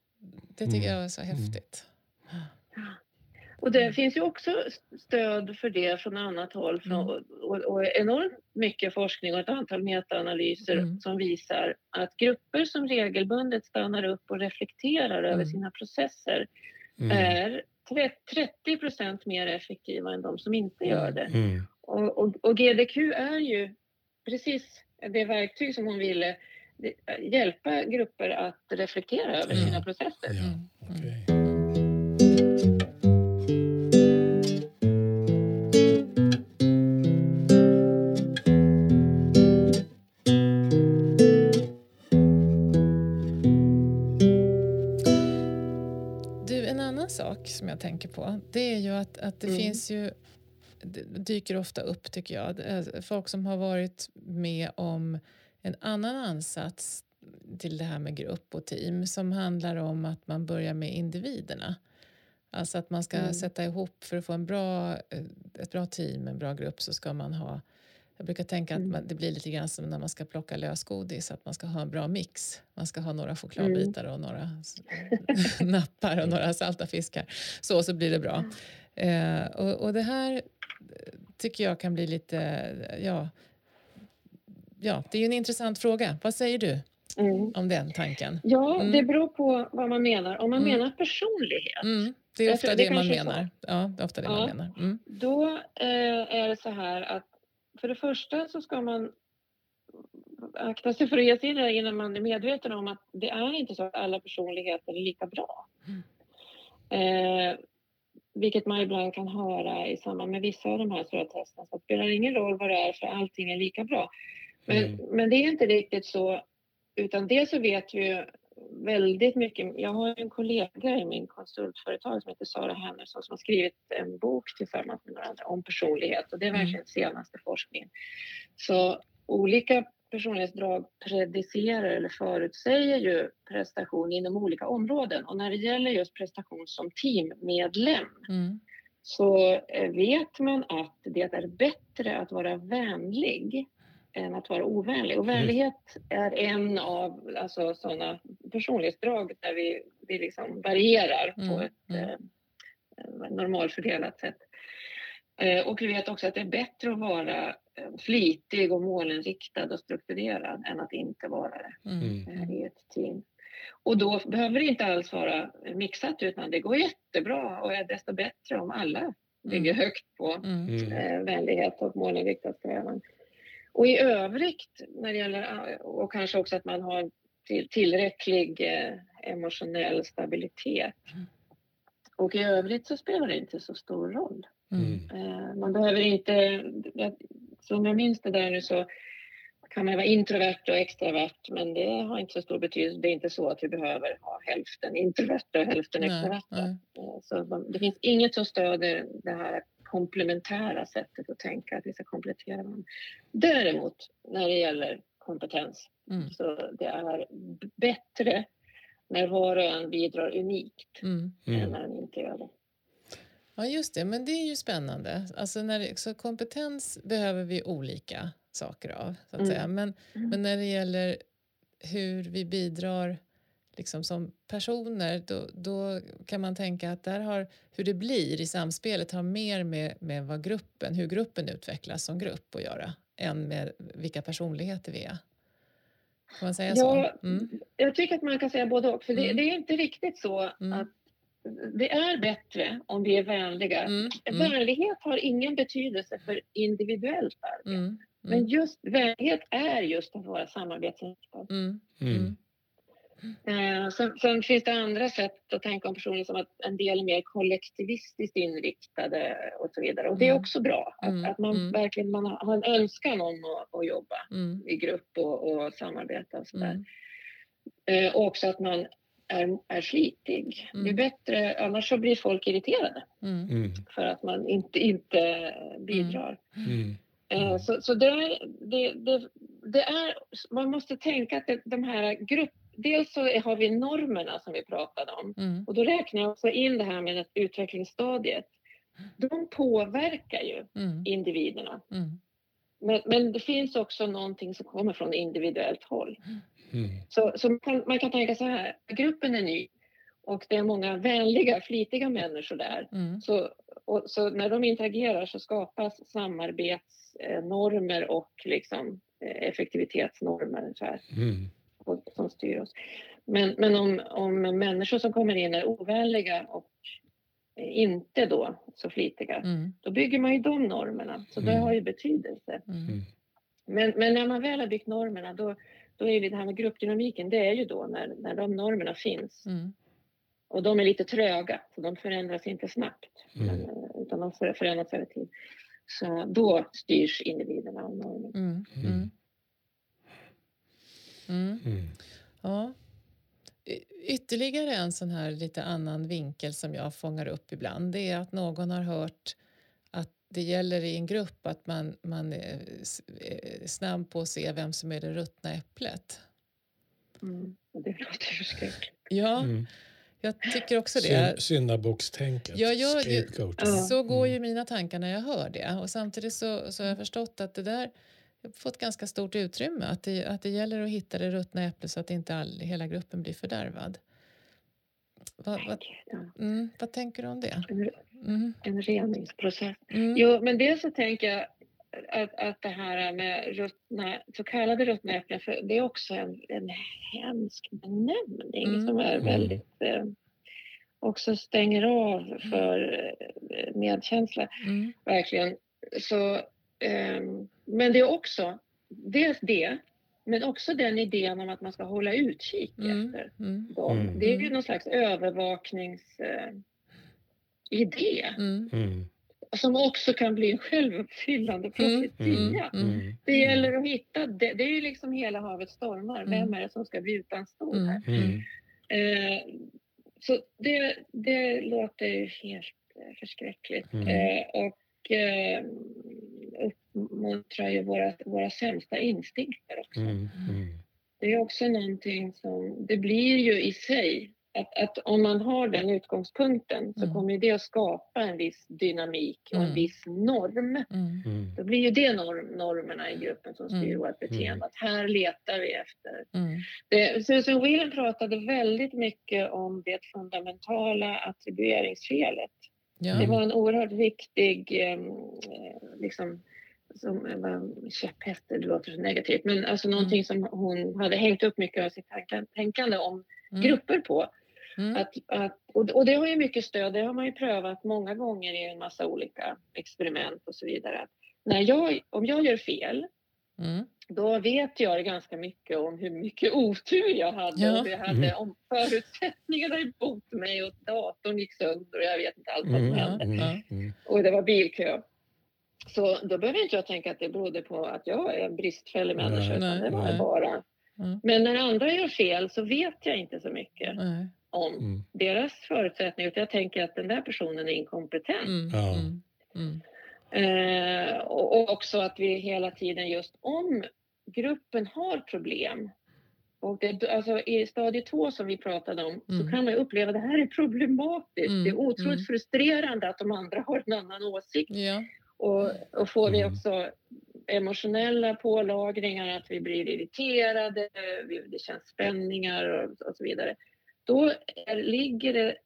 det tycker Mm. jag är så Mm. Och det finns ju också stöd för det från annat håll Mm. och, och enormt mycket forskning och ett antal metaanalyser Mm. som visar att grupper som regelbundet stannar upp och reflekterar över Mm. sina processer Mm. är tre- 30 procent mer effektiva än de som inte gör det. Mm. Och, och, och GDQ är ju precis det verktyg som hon ville hjälpa grupper att reflektera över sina processer. Ja, Mm. Som jag tänker på det är ju att, att det Mm. finns ju det dyker ofta upp tycker jag. Är Folk som har varit med om en annan ansats till det här med grupp och team som handlar om att man börjar med individerna. Alltså att man ska Mm. sätta ihop för att få en bra, eh, ett bra team, en bra grupp så ska man ha jag brukar tänka att Mm. man, det blir lite grann som när man ska plocka lösgodis, att man ska ha en bra mix. Man ska ha några chokladbitar och några nappar och några salta fiskar. Så, så blir det bra. Eh, och, och det här eh, tycker jag kan bli lite, ja, ja, det är ju en intressant fråga. Vad säger du Mm. om den tanken? Ja, Mm. det beror på vad man menar. Om man Mm. menar personlighet, Mm, det är ofta det, det man menar. Ja, det är ofta det man Ja. menar. Mm. då eh, är det så här att för det första så ska man akta sig för att ge sig det innan man är medveten om att det är inte så att alla personligheter är lika bra. Mm. Eh, vilket man ibland kan höra i samband med vissa av de här stora testerna. Så det spelar ingen roll vad det är för allting är lika bra. Men, Mm. men det är inte riktigt så. Utan dels så vet vi ju väldigt mycket. Jag har en kollega i min konsultföretag som heter Sara Henderson som har skrivit en bok tillsammans med några andra om personlighet och det är Mm. verkligen senaste forskningen. Så olika personlighetsdrag predicerar eller förutsäger ju prestation inom olika områden och när det gäller just prestation som teammedlem Mm. så eh, vet man att det är bättre att vara vänlig än att vara ovänlig. Och vänlighet är en av alltså, sådana personlighetsdrag där vi, vi liksom varierar på Mm, ett mm. eh, normalfördelat sätt. Eh, och vi vet också att det är bättre att vara eh, flitig och målinriktad och strukturerad än att inte vara det Mm. eh, i ett team. Och då behöver det inte alls vara mixat utan det går jättebra och är desto bättre om alla ligger Mm. högt på Mm. Mm. eh, vänlighet och målinriktad strävan. Och i övrigt, när det gäller, och kanske också att man har till, tillräcklig eh, emotionell stabilitet. Mm. Och i övrigt så spelar det inte så stor roll. Mm. Eh, man behöver inte, som jag minns det där nu så kan man vara introvert och extravert men det har inte så stor betydelse. Det är inte så att vi behöver ha hälften introverta och hälften extroverta. Eh, Så det finns inget som stöder det här komplementära sättet att tänka, att vi ska komplettera varandra. Däremot när det gäller kompetens Mm. så det är bättre när var och en bidrar unikt Mm. än Mm. när den inte gör det. Ja, just det. Men det är ju spännande. Alltså när det, så kompetens behöver vi olika saker av. Så att Mm. säga. Men, Mm. men när det gäller hur vi bidrar liksom som personer då, då kan man tänka att där har, hur det blir i samspelet har mer med, med vad gruppen, hur gruppen utvecklas som grupp att göra än med vilka personligheter vi är. Kan man säga Ja, så? Mm. Jag tycker att man kan säga både och. För det, Mm. det är inte riktigt så Mm. att det är bättre om vi är vänliga. Mm. Mm. Vänlighet har ingen betydelse för individuellt arbete. Mm. Men Mm. just vänlighet är just att vara samarbetsinriktad. Mm. Mm. Mm. Eh, sen, sen finns det andra sätt att tänka om personer som att en del är mer kollektivistiskt inriktade och så vidare. Och det är Mm. också bra. Att, Mm. att man Mm. verkligen man har en önskan om att, att jobba Mm. i grupp och, och samarbeta och sådär. Mm. Eh, och också att man är, är flitig. Det är Mm. bättre, annars så blir folk irriterade Mm. Mm. för att man inte, inte bidrar. Mm. Eh, så så det, det, det, det är, man måste tänka att det, de här grupp... Dels så har vi normerna som vi pratade om Mm. och då räknar jag också in det här med att utvecklingsstadiet. de påverkar ju Mm. individerna. Mm. Men, men det finns också någonting som kommer från individuellt håll. Mm. Så, så man, kan, man kan tänka så här, gruppen är ny och det är många vänliga, flitiga människor där. Mm. Så, och, så när de interagerar så skapas samarbetsnormer och liksom, eh, effektivitetsnormer så här, Mm. Som styr oss. Men, men om, om människor som kommer in är ovänliga och inte då så flitiga, Mm. då bygger man ju de normerna. Så det Mm. har ju betydelse. Mm. Men, men när man väl har byggt normerna, då, då är det här med gruppdynamiken, det är ju då när, när de normerna finns. Mm. Och de är lite tröga, så de förändras inte snabbt. Mm. Men, eh, utan de för- förändras över tid. Så då styrs individerna av normen. Mm. Mm. Mm. Mm. Mm. Ja. Y- Ytterligare en sån här lite annan vinkel som jag fångar upp ibland det är att någon har hört att det gäller i en grupp att man, man är s- är snabb på att se vem som är det ruttna äpplet. Mm. Det låter förskräckligt. Ja, Mm. jag tycker också det. Syn-. Jag Scapegoat. Ja. Så går Mm. ju mina tankar när jag hör det. Och samtidigt så, så har jag förstått att det där fått ganska stort utrymme. Att det, att det gäller att hitta det ruttna äpplet så att inte all, hela gruppen blir fördärvad. Vad, vad, Ja. mm, vad tänker du om det? En, Mm, en reningsprocess. mm, Jo, men dels så tänker jag att, att det här med ruttna, så kallade ruttna äpplen, för det är också en, en hemsk benämning Mm. som är Mm. väldigt eh, också stänger av för eh, medkänsla, mm, verkligen. Så, ehm, men det är också dels det, men också den idén om att man ska hålla utkik mm, efter mm, dem. Mm. Det är ju någon slags övervaknings eh, mm, Mm. som också kan bli en självuppfyllande profetia. Mm. Mm. Det gäller att hitta, det, det är ju liksom hela havet stormar. Vem är det som ska bli utan stol här? mm, Mm. Eh, så det, det låter ju helt eh, förskräckligt. Mm. Eh, och eh, uppmuntrar ju våra, våra sämsta instinkter också. Mm. Mm. Det är också någonting som, det blir ju i sig, att, att om man har den utgångspunkten så Mm. kommer det att skapa en viss dynamik och en Mm. viss norm. mm, Mm. Då blir ju det norm, normerna i gruppen som styr Mm. vårt beteende. Att här letar vi efter. mm, Det, Susan Whelan pratade väldigt mycket om det fundamentala attribueringsfelet. ja, Det var en oerhört viktig eh, liksom, som var käpphäst, det låter så negativt, men alltså någonting som hon hade hängt upp mycket av sitt tänkande om mm, grupper på. mm, Att, att, och, det har ju mycket stöd, det har man ju prövat många gånger i en massa olika experiment och så vidare. Att när jag, om jag gör fel, mm, då vet jag ganska mycket om hur mycket otur jag hade Ja. och det hade om förutsättningarna emot mig och datorn gick sönder och jag vet inte allt vad som Mm. hände. Mm. Mm. Och det var bilkö. Så då behöver inte jag tänka att det berodde på att jag är en bristfällig Nej, människa utan nej, det var nej. bara. Mm. Men när andra gör fel så vet jag inte så mycket nej, om Mm. deras förutsättningar utan jag tänker att den där personen är inkompetent. mm, Ja. mm, mm, Eh, och, också att vi hela tiden just om gruppen har problem och det, alltså I stadie två som vi pratade om Mm. så kan man uppleva att det här är problematiskt. Mm, Det är otroligt mm. frustrerande att de andra har en annan åsikt. ja, Och, och får vi Mm. också emotionella pålagringar, att vi blir irriterade, vi, det känns spänningar och, och så vidare. Då är, ligger det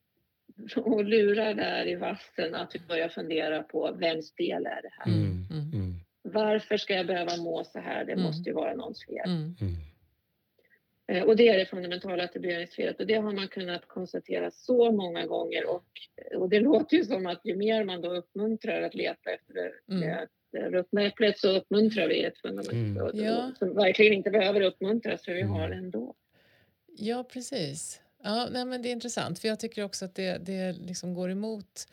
och lurar där i vassen att vi börjar fundera på vems fel är det här? Mm. Mm. Mm. Varför ska jag behöva må så här? Det Mm. måste ju vara någons fel. mm, Och det är det fundamentala attribueringsfelet och det har man kunnat konstatera så många gånger och, och det låter ju som att ju mer man då uppmuntrar att leta efter det, Mm. det, det ruttna äpplet så uppmuntrar vi ett fundament Mm. och- Ja. som verkligen inte behöver uppmuntras för vi Mm. har det ändå. Ja, precis. Ja, nej, men det är intressant, för jag tycker också att det, det liksom går emot...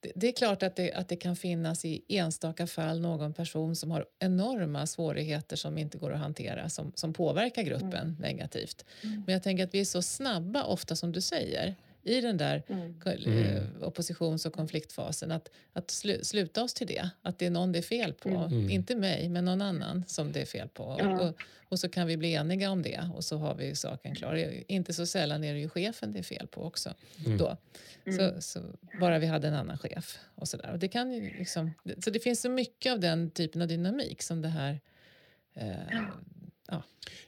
Det, det är klart att det, att det kan finnas i enstaka fall någon person som har enorma svårigheter som inte går att hantera, som, som påverkar gruppen negativt. Mm. Men jag tänker att vi är så snabba, ofta som du säger, i den där Mm. ko- Mm. eh, oppositions och konfliktfasen. Att, att slu, sluta oss till det, att det är någon det är fel på. Mm. Inte mig, men någon annan som det är fel på. Ja. Och, och så kan vi bli eniga om det och så har vi saken klar. Inte så sällan är det ju chefen det är fel på också. Mm. Då. Mm. Så, så bara vi hade en annan chef. och Så, där. Och det kan ju liksom, så det finns så mycket av den typen av dynamik som det här eh,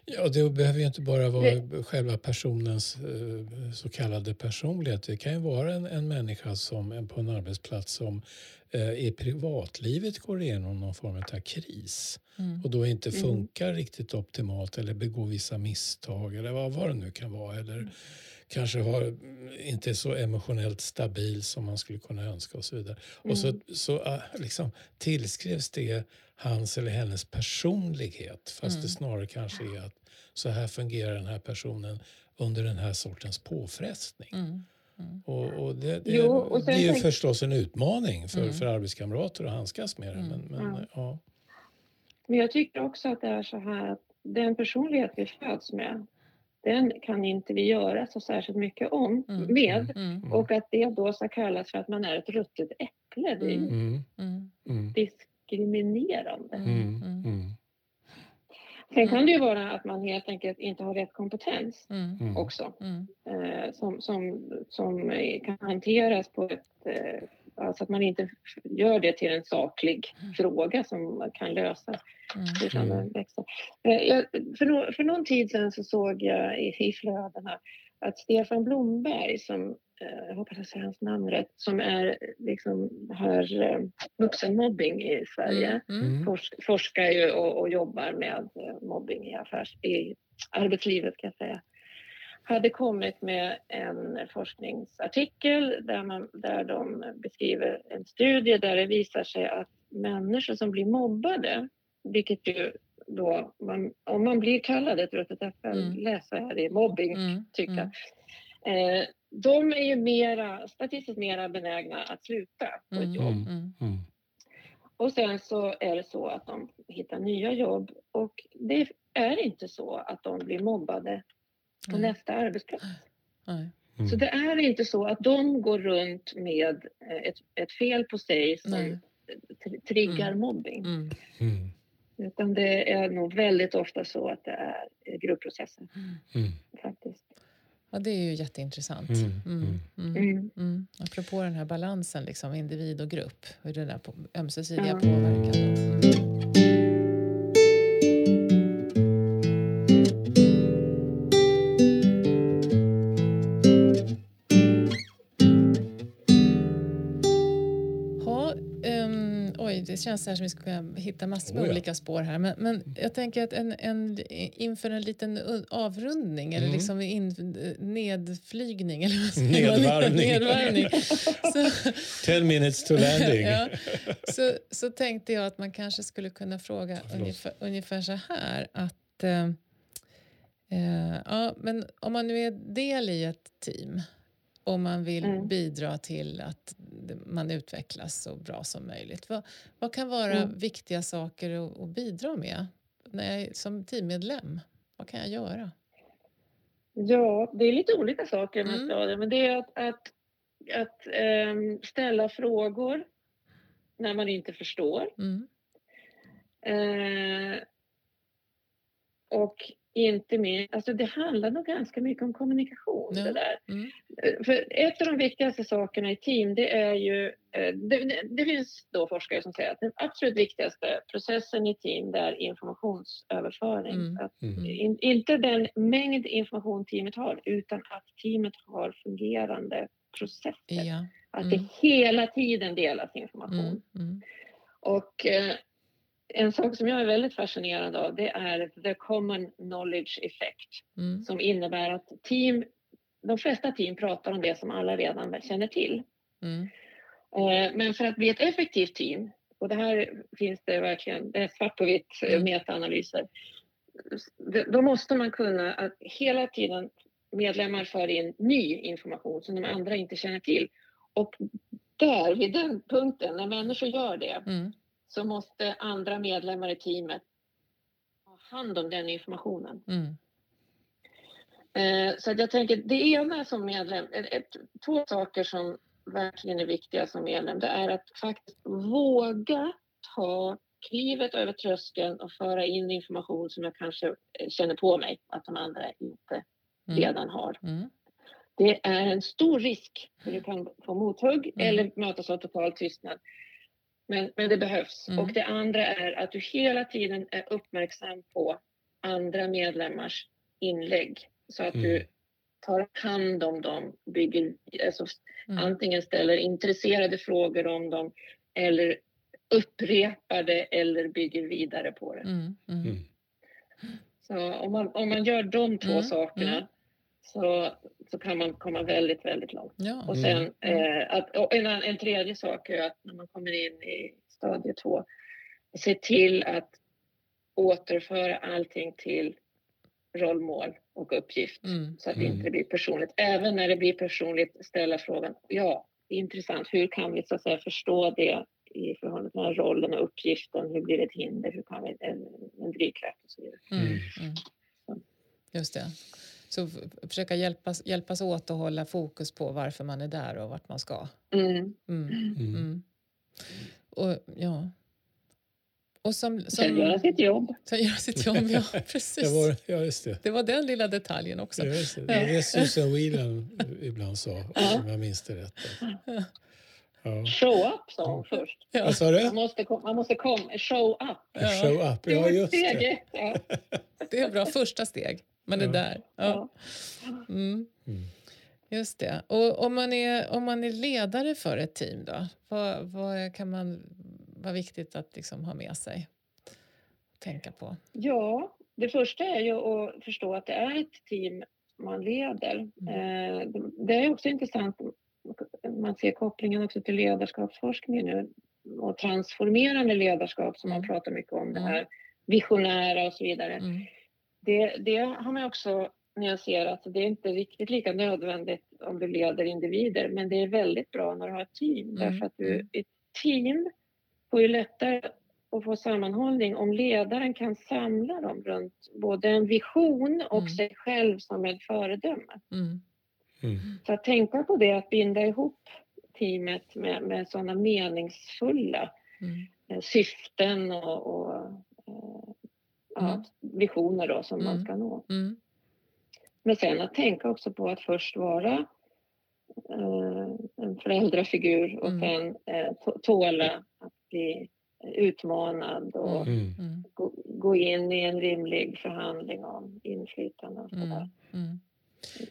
Ja, det behöver ju inte bara vara själva personens eh, så kallade personlighet. Det kan ju vara en, en människa som, på en arbetsplats som eh, i privatlivet går igenom någon form av kris mm, och då inte Mm. funkar riktigt optimalt eller begår vissa misstag eller vad, vad det nu kan vara. Eller kanske har, mm, inte är så emotionellt stabil som man skulle kunna önska och så vidare. Och så, så äh, liksom, tillskrivs det hans eller hennes personlighet fast Mm. det snarare kanske är att så här fungerar den här personen under den här sortens påfrestning. mm, mm, Och, och det, det, Jo, och det är ju tänk- förstås en utmaning för, Mm. för arbetskamrater att handskas med det. Mm. Men, men, Ja. ja. Men jag tycker också att det är så här att den personlighet vi föds med, den kan inte vi göra så särskilt mycket om Mm. med. mm, Mm. Och att det då ska kallas för att man är ett ruttet äpple, det är Mm. Mm, mm, mm, diskriminerande. mm, Mm. mm, Sen kan det ju vara att man helt enkelt inte har rätt kompetens mm, mm. också. mm, eh, som, som, som kan hanteras på ett... Eh, alltså att man inte gör det till en saklig Mm. fråga som man kan lösas. mm, Mm. Eh, jag, för, no, för någon tid sedan så såg jag i, i flödena att Stefan Blomberg, som, jag hoppas jag säger hans namn rätt, som är liksom har eh, vuxenmobbing i Sverige. mm, Mm. Fors, forskar ju och, och jobbar med eh, mobbing i, affärs, i arbetslivet kan jag säga hade kommit med en forskningsartikel där, man, där de beskriver en studie där det visar sig att människor som blir mobbade, vilket ju då, man, om man blir kallad ett ruttet äpple, Mm. läsa här i mobbing, mm, tycka, mm, eh, de är ju mera, statistiskt mera benägna att sluta på ett Mm. jobb. Mm. mm, Mm. Och sen så är det så att de hittar nya jobb och det är inte så att de blir mobbade på Nej. nästa arbetsplats. nej, Mm. Så det är inte så att de går runt med eh, ett, ett fel på sig som triggar Mm. mobbing. mm, Mm. Utan det är nog väldigt ofta så att det är gruppprocesser Mm. Ja, det är ju jätteintressant. Mm, Mm, mm, Mm. mm. Apropå den här balansen, liksom, individ och grupp, hur den där på, ömsesidiga påverkan. Känns här som vi ska kunna hitta massor med Oh ja. olika spår här. Men, men jag tänker att en, en, inför en liten avrundning eller Mm. liksom in, nedflygning eller vad säger? Nedvarvning. Nedvarvning. Så, Ten minutes to landing. ja, så, så tänkte jag att man kanske skulle kunna fråga Förlåt. ungefär, ungefär så här att eh, eh, ja, men om man nu är del i ett team och man vill Mm. bidra till att man utvecklas så bra som möjligt. Vad, vad kan vara Mm. viktiga saker att, att bidra med när jag, som teammedlem? Vad kan jag göra? Ja, det är lite olika saker Mm. men det är att, att, att ehm, ställa frågor när man inte förstår. Mm. Eh, och inte minst, alltså det handlar nog ganska mycket om kommunikation Ja. det där. Mm. Eh, För ett av de viktigaste sakerna i team det är ju, eh, det, det, finns då forskare som säger att den absolut viktigaste processen i team det är informationsöverföring. Mm. Att Mm. in, inte den mängd information teamet har utan att teamet har fungerande processer. Ja. Att Mm. det hela tiden delas information. Mm. Mm. Och eh, en sak som jag är väldigt fascinerad av det är the common knowledge effect Mm. som innebär att team, de flesta team pratar om det som alla redan känner till. Mm. Eh, men för att bli ett effektivt team, och det här finns det verkligen, det är svart på vitt eh, Mm. metaanalyser, då måste man kunna att hela tiden medlemmar för in ny information som de andra inte känner till. Och där, vid den punkten, när människor gör det, Mm. Så måste andra medlemmar i teamet ha hand om den informationen. Mm. Eh, så jag tänker, det ena som medlem, ett, ett, två saker som verkligen är viktiga som medlem, det är att faktiskt våga ta klivet över tröskeln och föra in information som jag kanske eh, känner på mig att de andra inte Mm. redan har. Mm. Det är en stor risk för du kan få mothugg Mm. eller mötas av total tystnad. Men, men det behövs. Mm. Och det andra är att du hela tiden är uppmärksam på andra medlemmars inlägg så att Mm. du tar hand om dem, bygger, alltså Mm. antingen ställer intresserade frågor om dem eller upprepar det eller bygger vidare på det. Mm. Mm. Mm. Så om man, om man gör de två Mm, sakerna mm. Så, så kan man komma väldigt, väldigt långt. Ja. Och Mm. sen eh, att, och en, en tredje sak är att när man kommer in i stadie två, se till att återföra allting till rollmål och uppgift Mm. så att det Mm. inte blir personligt. Även när det blir personligt, ställa frågan, ja, det är intressant, hur kan vi så att säga förstå det i förhållande till den här rollen och uppgiften, hur blir det ett hinder, hur kan vi en, en drivkraft och så vidare. Mm. Mm. Mm. Just det. Så försöka hjälpas, hjälpas åt att hålla fokus på varför man är där och vart man ska. Mm. Mm. Mm. Mm. Och, ja. Och som, som, Sen göra sitt jobb. Sen göra sitt jobb, ja. Precis. Det var, ja, just det. Det var den lilla detaljen också. Ja, just det. det är Susan Whelan ibland sa, om jag minns det rätt. Ja. Show up sa hon först. Ja. Vad sa du? Man måste, kom- man måste komma, show up. Ja. Show up, Det ja var just det. Det är bra första steg. Man är Ja. där. Ja. Mm. Mm. Just det. Och om man, är, om man är ledare för ett team då? Vad, vad kan man vara viktigt att liksom ha med sig? Tänka på. ja, det första är ju att förstå att det är ett team man leder. Mm. Eh, det- är också intressant, man ser kopplingen också till ledarskapsforskning nu och transformerande ledarskap som man Mm. pratar mycket om, det här visionära och så vidare. Mm. Det, det har man också nyanserat. Det är inte riktigt lika nödvändigt om du leder individer, men det är väldigt bra när du har ett team. Mm, Därför att du, mm. ett team får ju lättare att få sammanhållning om ledaren kan samla dem runt både en vision och Mm. sig själv som ett föredöme. Mm. Mm. Så att tänka på det, att binda ihop teamet med, med sådana meningsfulla Mm. eh, syften och, och eh, Mm. visioner då, som man Mm. ska nå. Mm. Men sen att tänka också på att först vara eh, en föräldrafigur och Mm. sen eh, tåla att bli utmanad och Mm. Mm. gå, gå in i en rimlig förhandling om inflytande och Mm. sådär. Mm.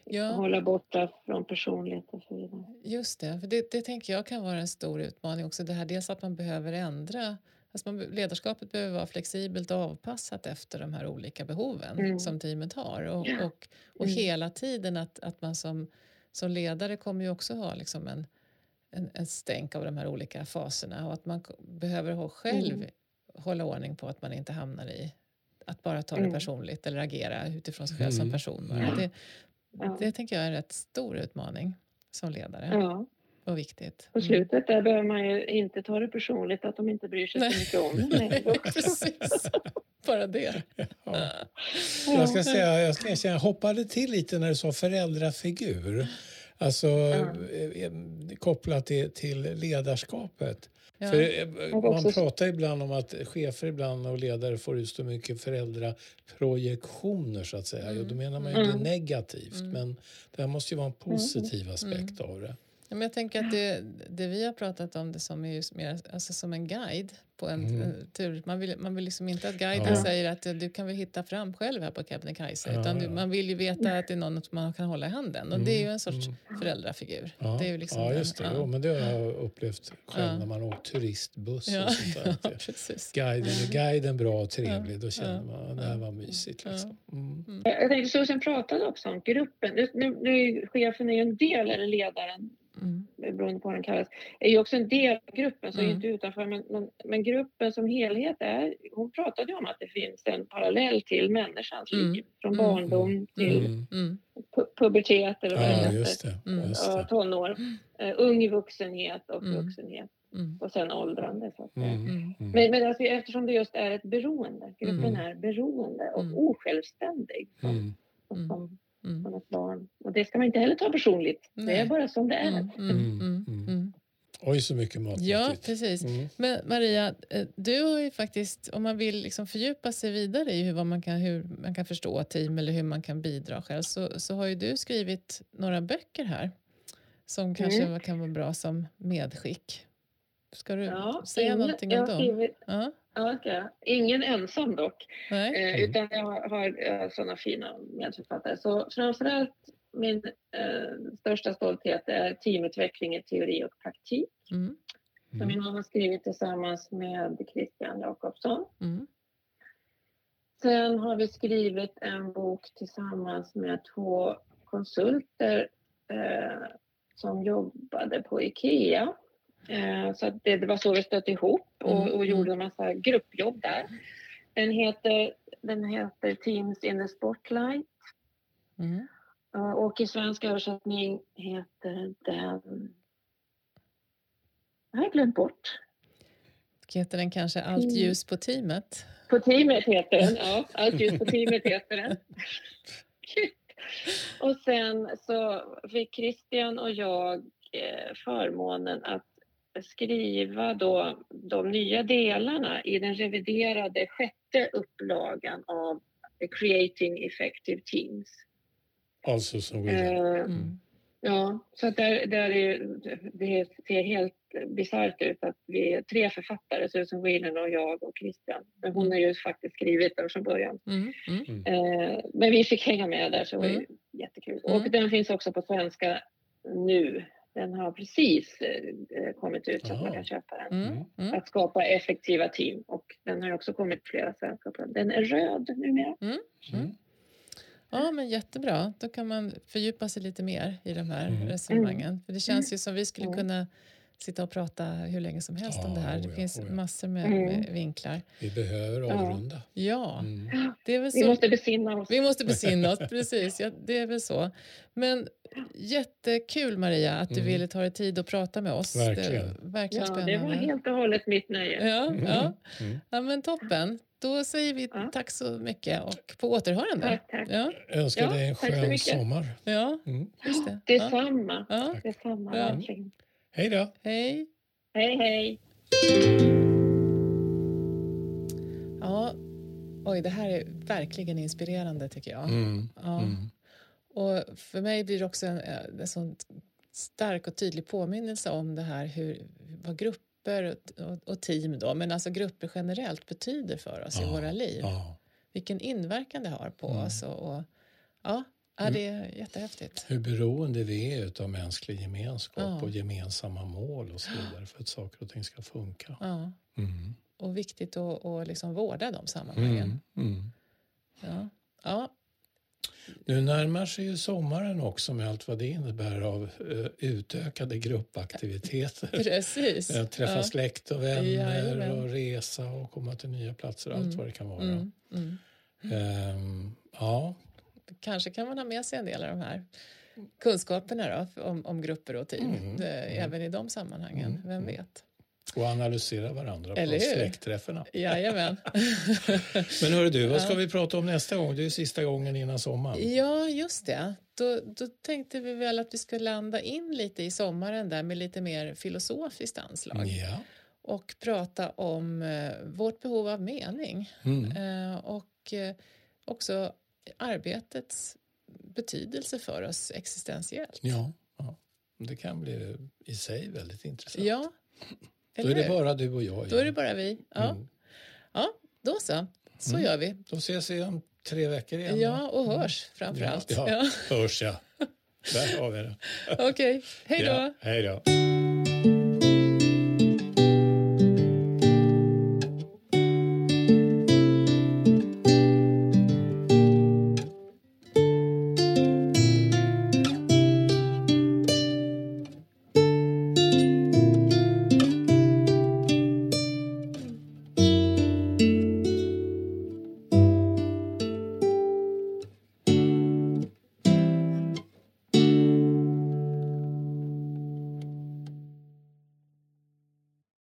Ja. Hålla borta från personlighet och så vidare. Just det, för det, det tänker jag kan vara en stor utmaning också. Det här dels att man behöver ändra Alltså man, ledarskapet behöver vara flexibelt och avpassat efter de här olika behoven Mm. som teamet har. Och, Ja. och, och Mm. hela tiden att, att man som, som ledare kommer ju också ha liksom en, en, en stänk av de här olika faserna och att man behöver ha själv Mm. hålla ordning på att man inte hamnar i att bara ta det Mm. personligt eller agera utifrån sig själv som Mm. person. Ja. Det, det tänker jag är en rätt stor utmaning som ledare Ja, och viktigt. på Mm. slutet där behöver man ju inte ta det personligt att de inte bryr sig Nej. så mycket om Nej, precis. Bara det. Ja. Jag ska säga, jag ska erkänna, jag hoppade till lite när du sa föräldrafigur. Alltså Ja. eh, kopplat till, till ledarskapet. Ja. För eh, man pratar ibland om att chefer ibland och ledare får ut så mycket föräldraprojektioner så att säga. Mm. Och då menar man ju Mm. det negativt. Mm. Men det här måste ju vara en positiv aspekt av det. Ja, men jag tänker att det, det vi har pratat om det som är just mer alltså som en guide på en, Mm. en tur. Man vill, man vill liksom inte att guiden Ja. säger att eh, du kan väl hitta fram själv här på Kebnekaise Ja, utan du, ja. man vill ju veta att det är någon som man kan hålla i handen och det är ju en sorts Mm. föräldrafigur. Ja, Det är ju liksom ja den- just det. ja. Jo, men det har jag upplevt själv Ja. när man har åkt turistbuss Ja, och sånt där. precis. Guiden, är guiden bra och trevlig, Ja, då känner man att det här var mysigt. ja. Liksom. Mm. Jag tänkte Susan pratade också om gruppen. Nu, nu, nu är ju chefen är ju en del, eller ledaren, Mm. beroende på vad den kallas, är ju också en del av gruppen, så Mm. inte utanför. Men, men, men gruppen som helhet är, hon pratade ju om att det finns en parallell till människans Mm. liv. Från Mm. barndom till Mm. Mm. pu- pubertet eller vad det Ja, heter. just det. Mm. Ja, det. tonår. Uh, ung vuxenhet och Mm. vuxenhet. Mm. Och sen åldrande. Så att. Mm. Mm. Mm. Men, men alltså, eftersom det just är ett beroende, gruppen Mm. är beroende och Mm. osjälvständig. Som, Mm. och Mm. som mm. från ett barn. Och det ska man inte heller ta personligt. Nej. Det är bara som det är. Mm, mm, mm, Oj, så mycket mat. Ja, precis. Men Maria, eh, du har ju faktiskt, om man vill liksom fördjupa sig vidare i hur, vad man, kan, hur man kan förstå team eller hur man kan bidra själv så, så har ju du skrivit några böcker här som kanske kan vara bra som medskick. Ska du ja, säga någonting om dem? Skrivit, ja. Ja, okay. Ingen ensam dock, eh, utan jag har, har sådana fina medförfattare. Så framförallt min eh, största stolthet är teamutveckling i teori och praktik. Mm. Som mm. jag har skrivit tillsammans med Christian Jakobsson. Mm. Sen har vi skrivit en bok tillsammans med två konsulter eh, som jobbade på IKEA. Eh, så det, det, var så vi stötte ihop och, mm, och gjorde mm. en massa gruppjobb där. Den heter, den heter Teams in the Spotlight. Mm. Och i svensk översättning heter den... Jag har glömt bort. Heter den kanske Allt ljus på teamet? På teamet heter den, ja. Allt ljus på teamet heter den. och sen så fick Christian och jag eh, förmånen att skriva då de nya delarna i den reviderade sjätte upplagan av Creating Effective Teams. Alltså så vidare. Eh, mm. Ja, så att där, där är, det ser helt bisarrt ut att vi är tre författare, Susan Whelan och jag och Christian. Men hon har ju faktiskt skrivit den från början. Mm. Mm. Eh, men vi fick hänga med där så det var mm. jättekul. Och mm. den finns också på svenska nu. Den har precis eh, kommit ut så att man kan köpa den. Mm, mm. Att skapa effektiva team och den har också kommit flera svenska. Den är röd numera. Mm. mm. Ja, men jättebra. Då kan man fördjupa sig lite mer i de här mm. resonemangen. För det känns ju som vi skulle kunna sitta och prata hur länge som helst ja, om det här. Det oh finns oh ja. massor med, mm. med, vinklar. Vi behöver avrunda. Ja, mm. det är väl så. vi måste besinna oss. Vi måste besinna oss, precis. Ja, det är väl så. Men jättekul Maria att du mm. ville ta dig tid att prata med oss. Verkligen. Det, verkligen ja, spännande. det var helt och hållet mitt nöje. Ja, ja. Mm. ja men toppen. Då säger vi ja. tack så mycket och på återhörande. Tack, tack. Ja. Jag önskar dig en skön sommar. Ja, mm. just det. Detsamma. Ja. Detsamma, ja. Hej då. Hej. Hej, hej. Ja, oj, det här är verkligen inspirerande tycker jag. Mm. Ja. Mm. Och för mig blir det också en, en sån stark och tydlig påminnelse om det här hur, vad grupper och, och, och team då, men alltså grupper generellt betyder för oss ja, i våra liv. Ja. Vilken inverkan det har på mm. oss. Och, och, ja, Ja, det är jättehäftigt. Hur beroende vi är av mänsklig gemenskap ja. och gemensamma mål och så vidare för att saker och ting ska funka. Mm. Och viktigt att, att liksom vårda de sammanhangen. Mm. Mm. Ja. ja. Nu närmar sig ju sommaren också med allt vad det innebär av uh, utökade gruppaktiviteter. Precis. Träffa ja. släkt och vänner Jajamän. och resa och komma till nya platser, allt mm. vad det kan vara. Mm. Um, ja, kanske kan man ha med sig en del av de här kunskaperna då, om, om grupper och team, mm, mm. även i de sammanhangen. Mm, Vem mm. vet? Och analysera varandra Eller på hur? släktträffarna. Jajamän. Men hörru du, vad ska vi prata om nästa gång? Det är sista gången innan sommaren. Ja, just det. Då, då tänkte vi väl att vi ska landa in lite i sommaren där med lite mer filosofiskt anslag. Ja. Och prata om eh, vårt behov av mening. Mm. Eh, och eh, också arbetets betydelse för oss existentiellt. Ja, ja. det kan bli i sig väldigt intressant. Ja, Då är det bara du och jag. Igen. Då är det bara vi. Ja, mm. ja då så. Så mm. gör vi. Då ses vi om tre veckor igen. Ja, och mm. hörs mm. framför allt. Ja, ja. hörs ja. Där har vi det. Okej, okay. hej då. Ja, hej då.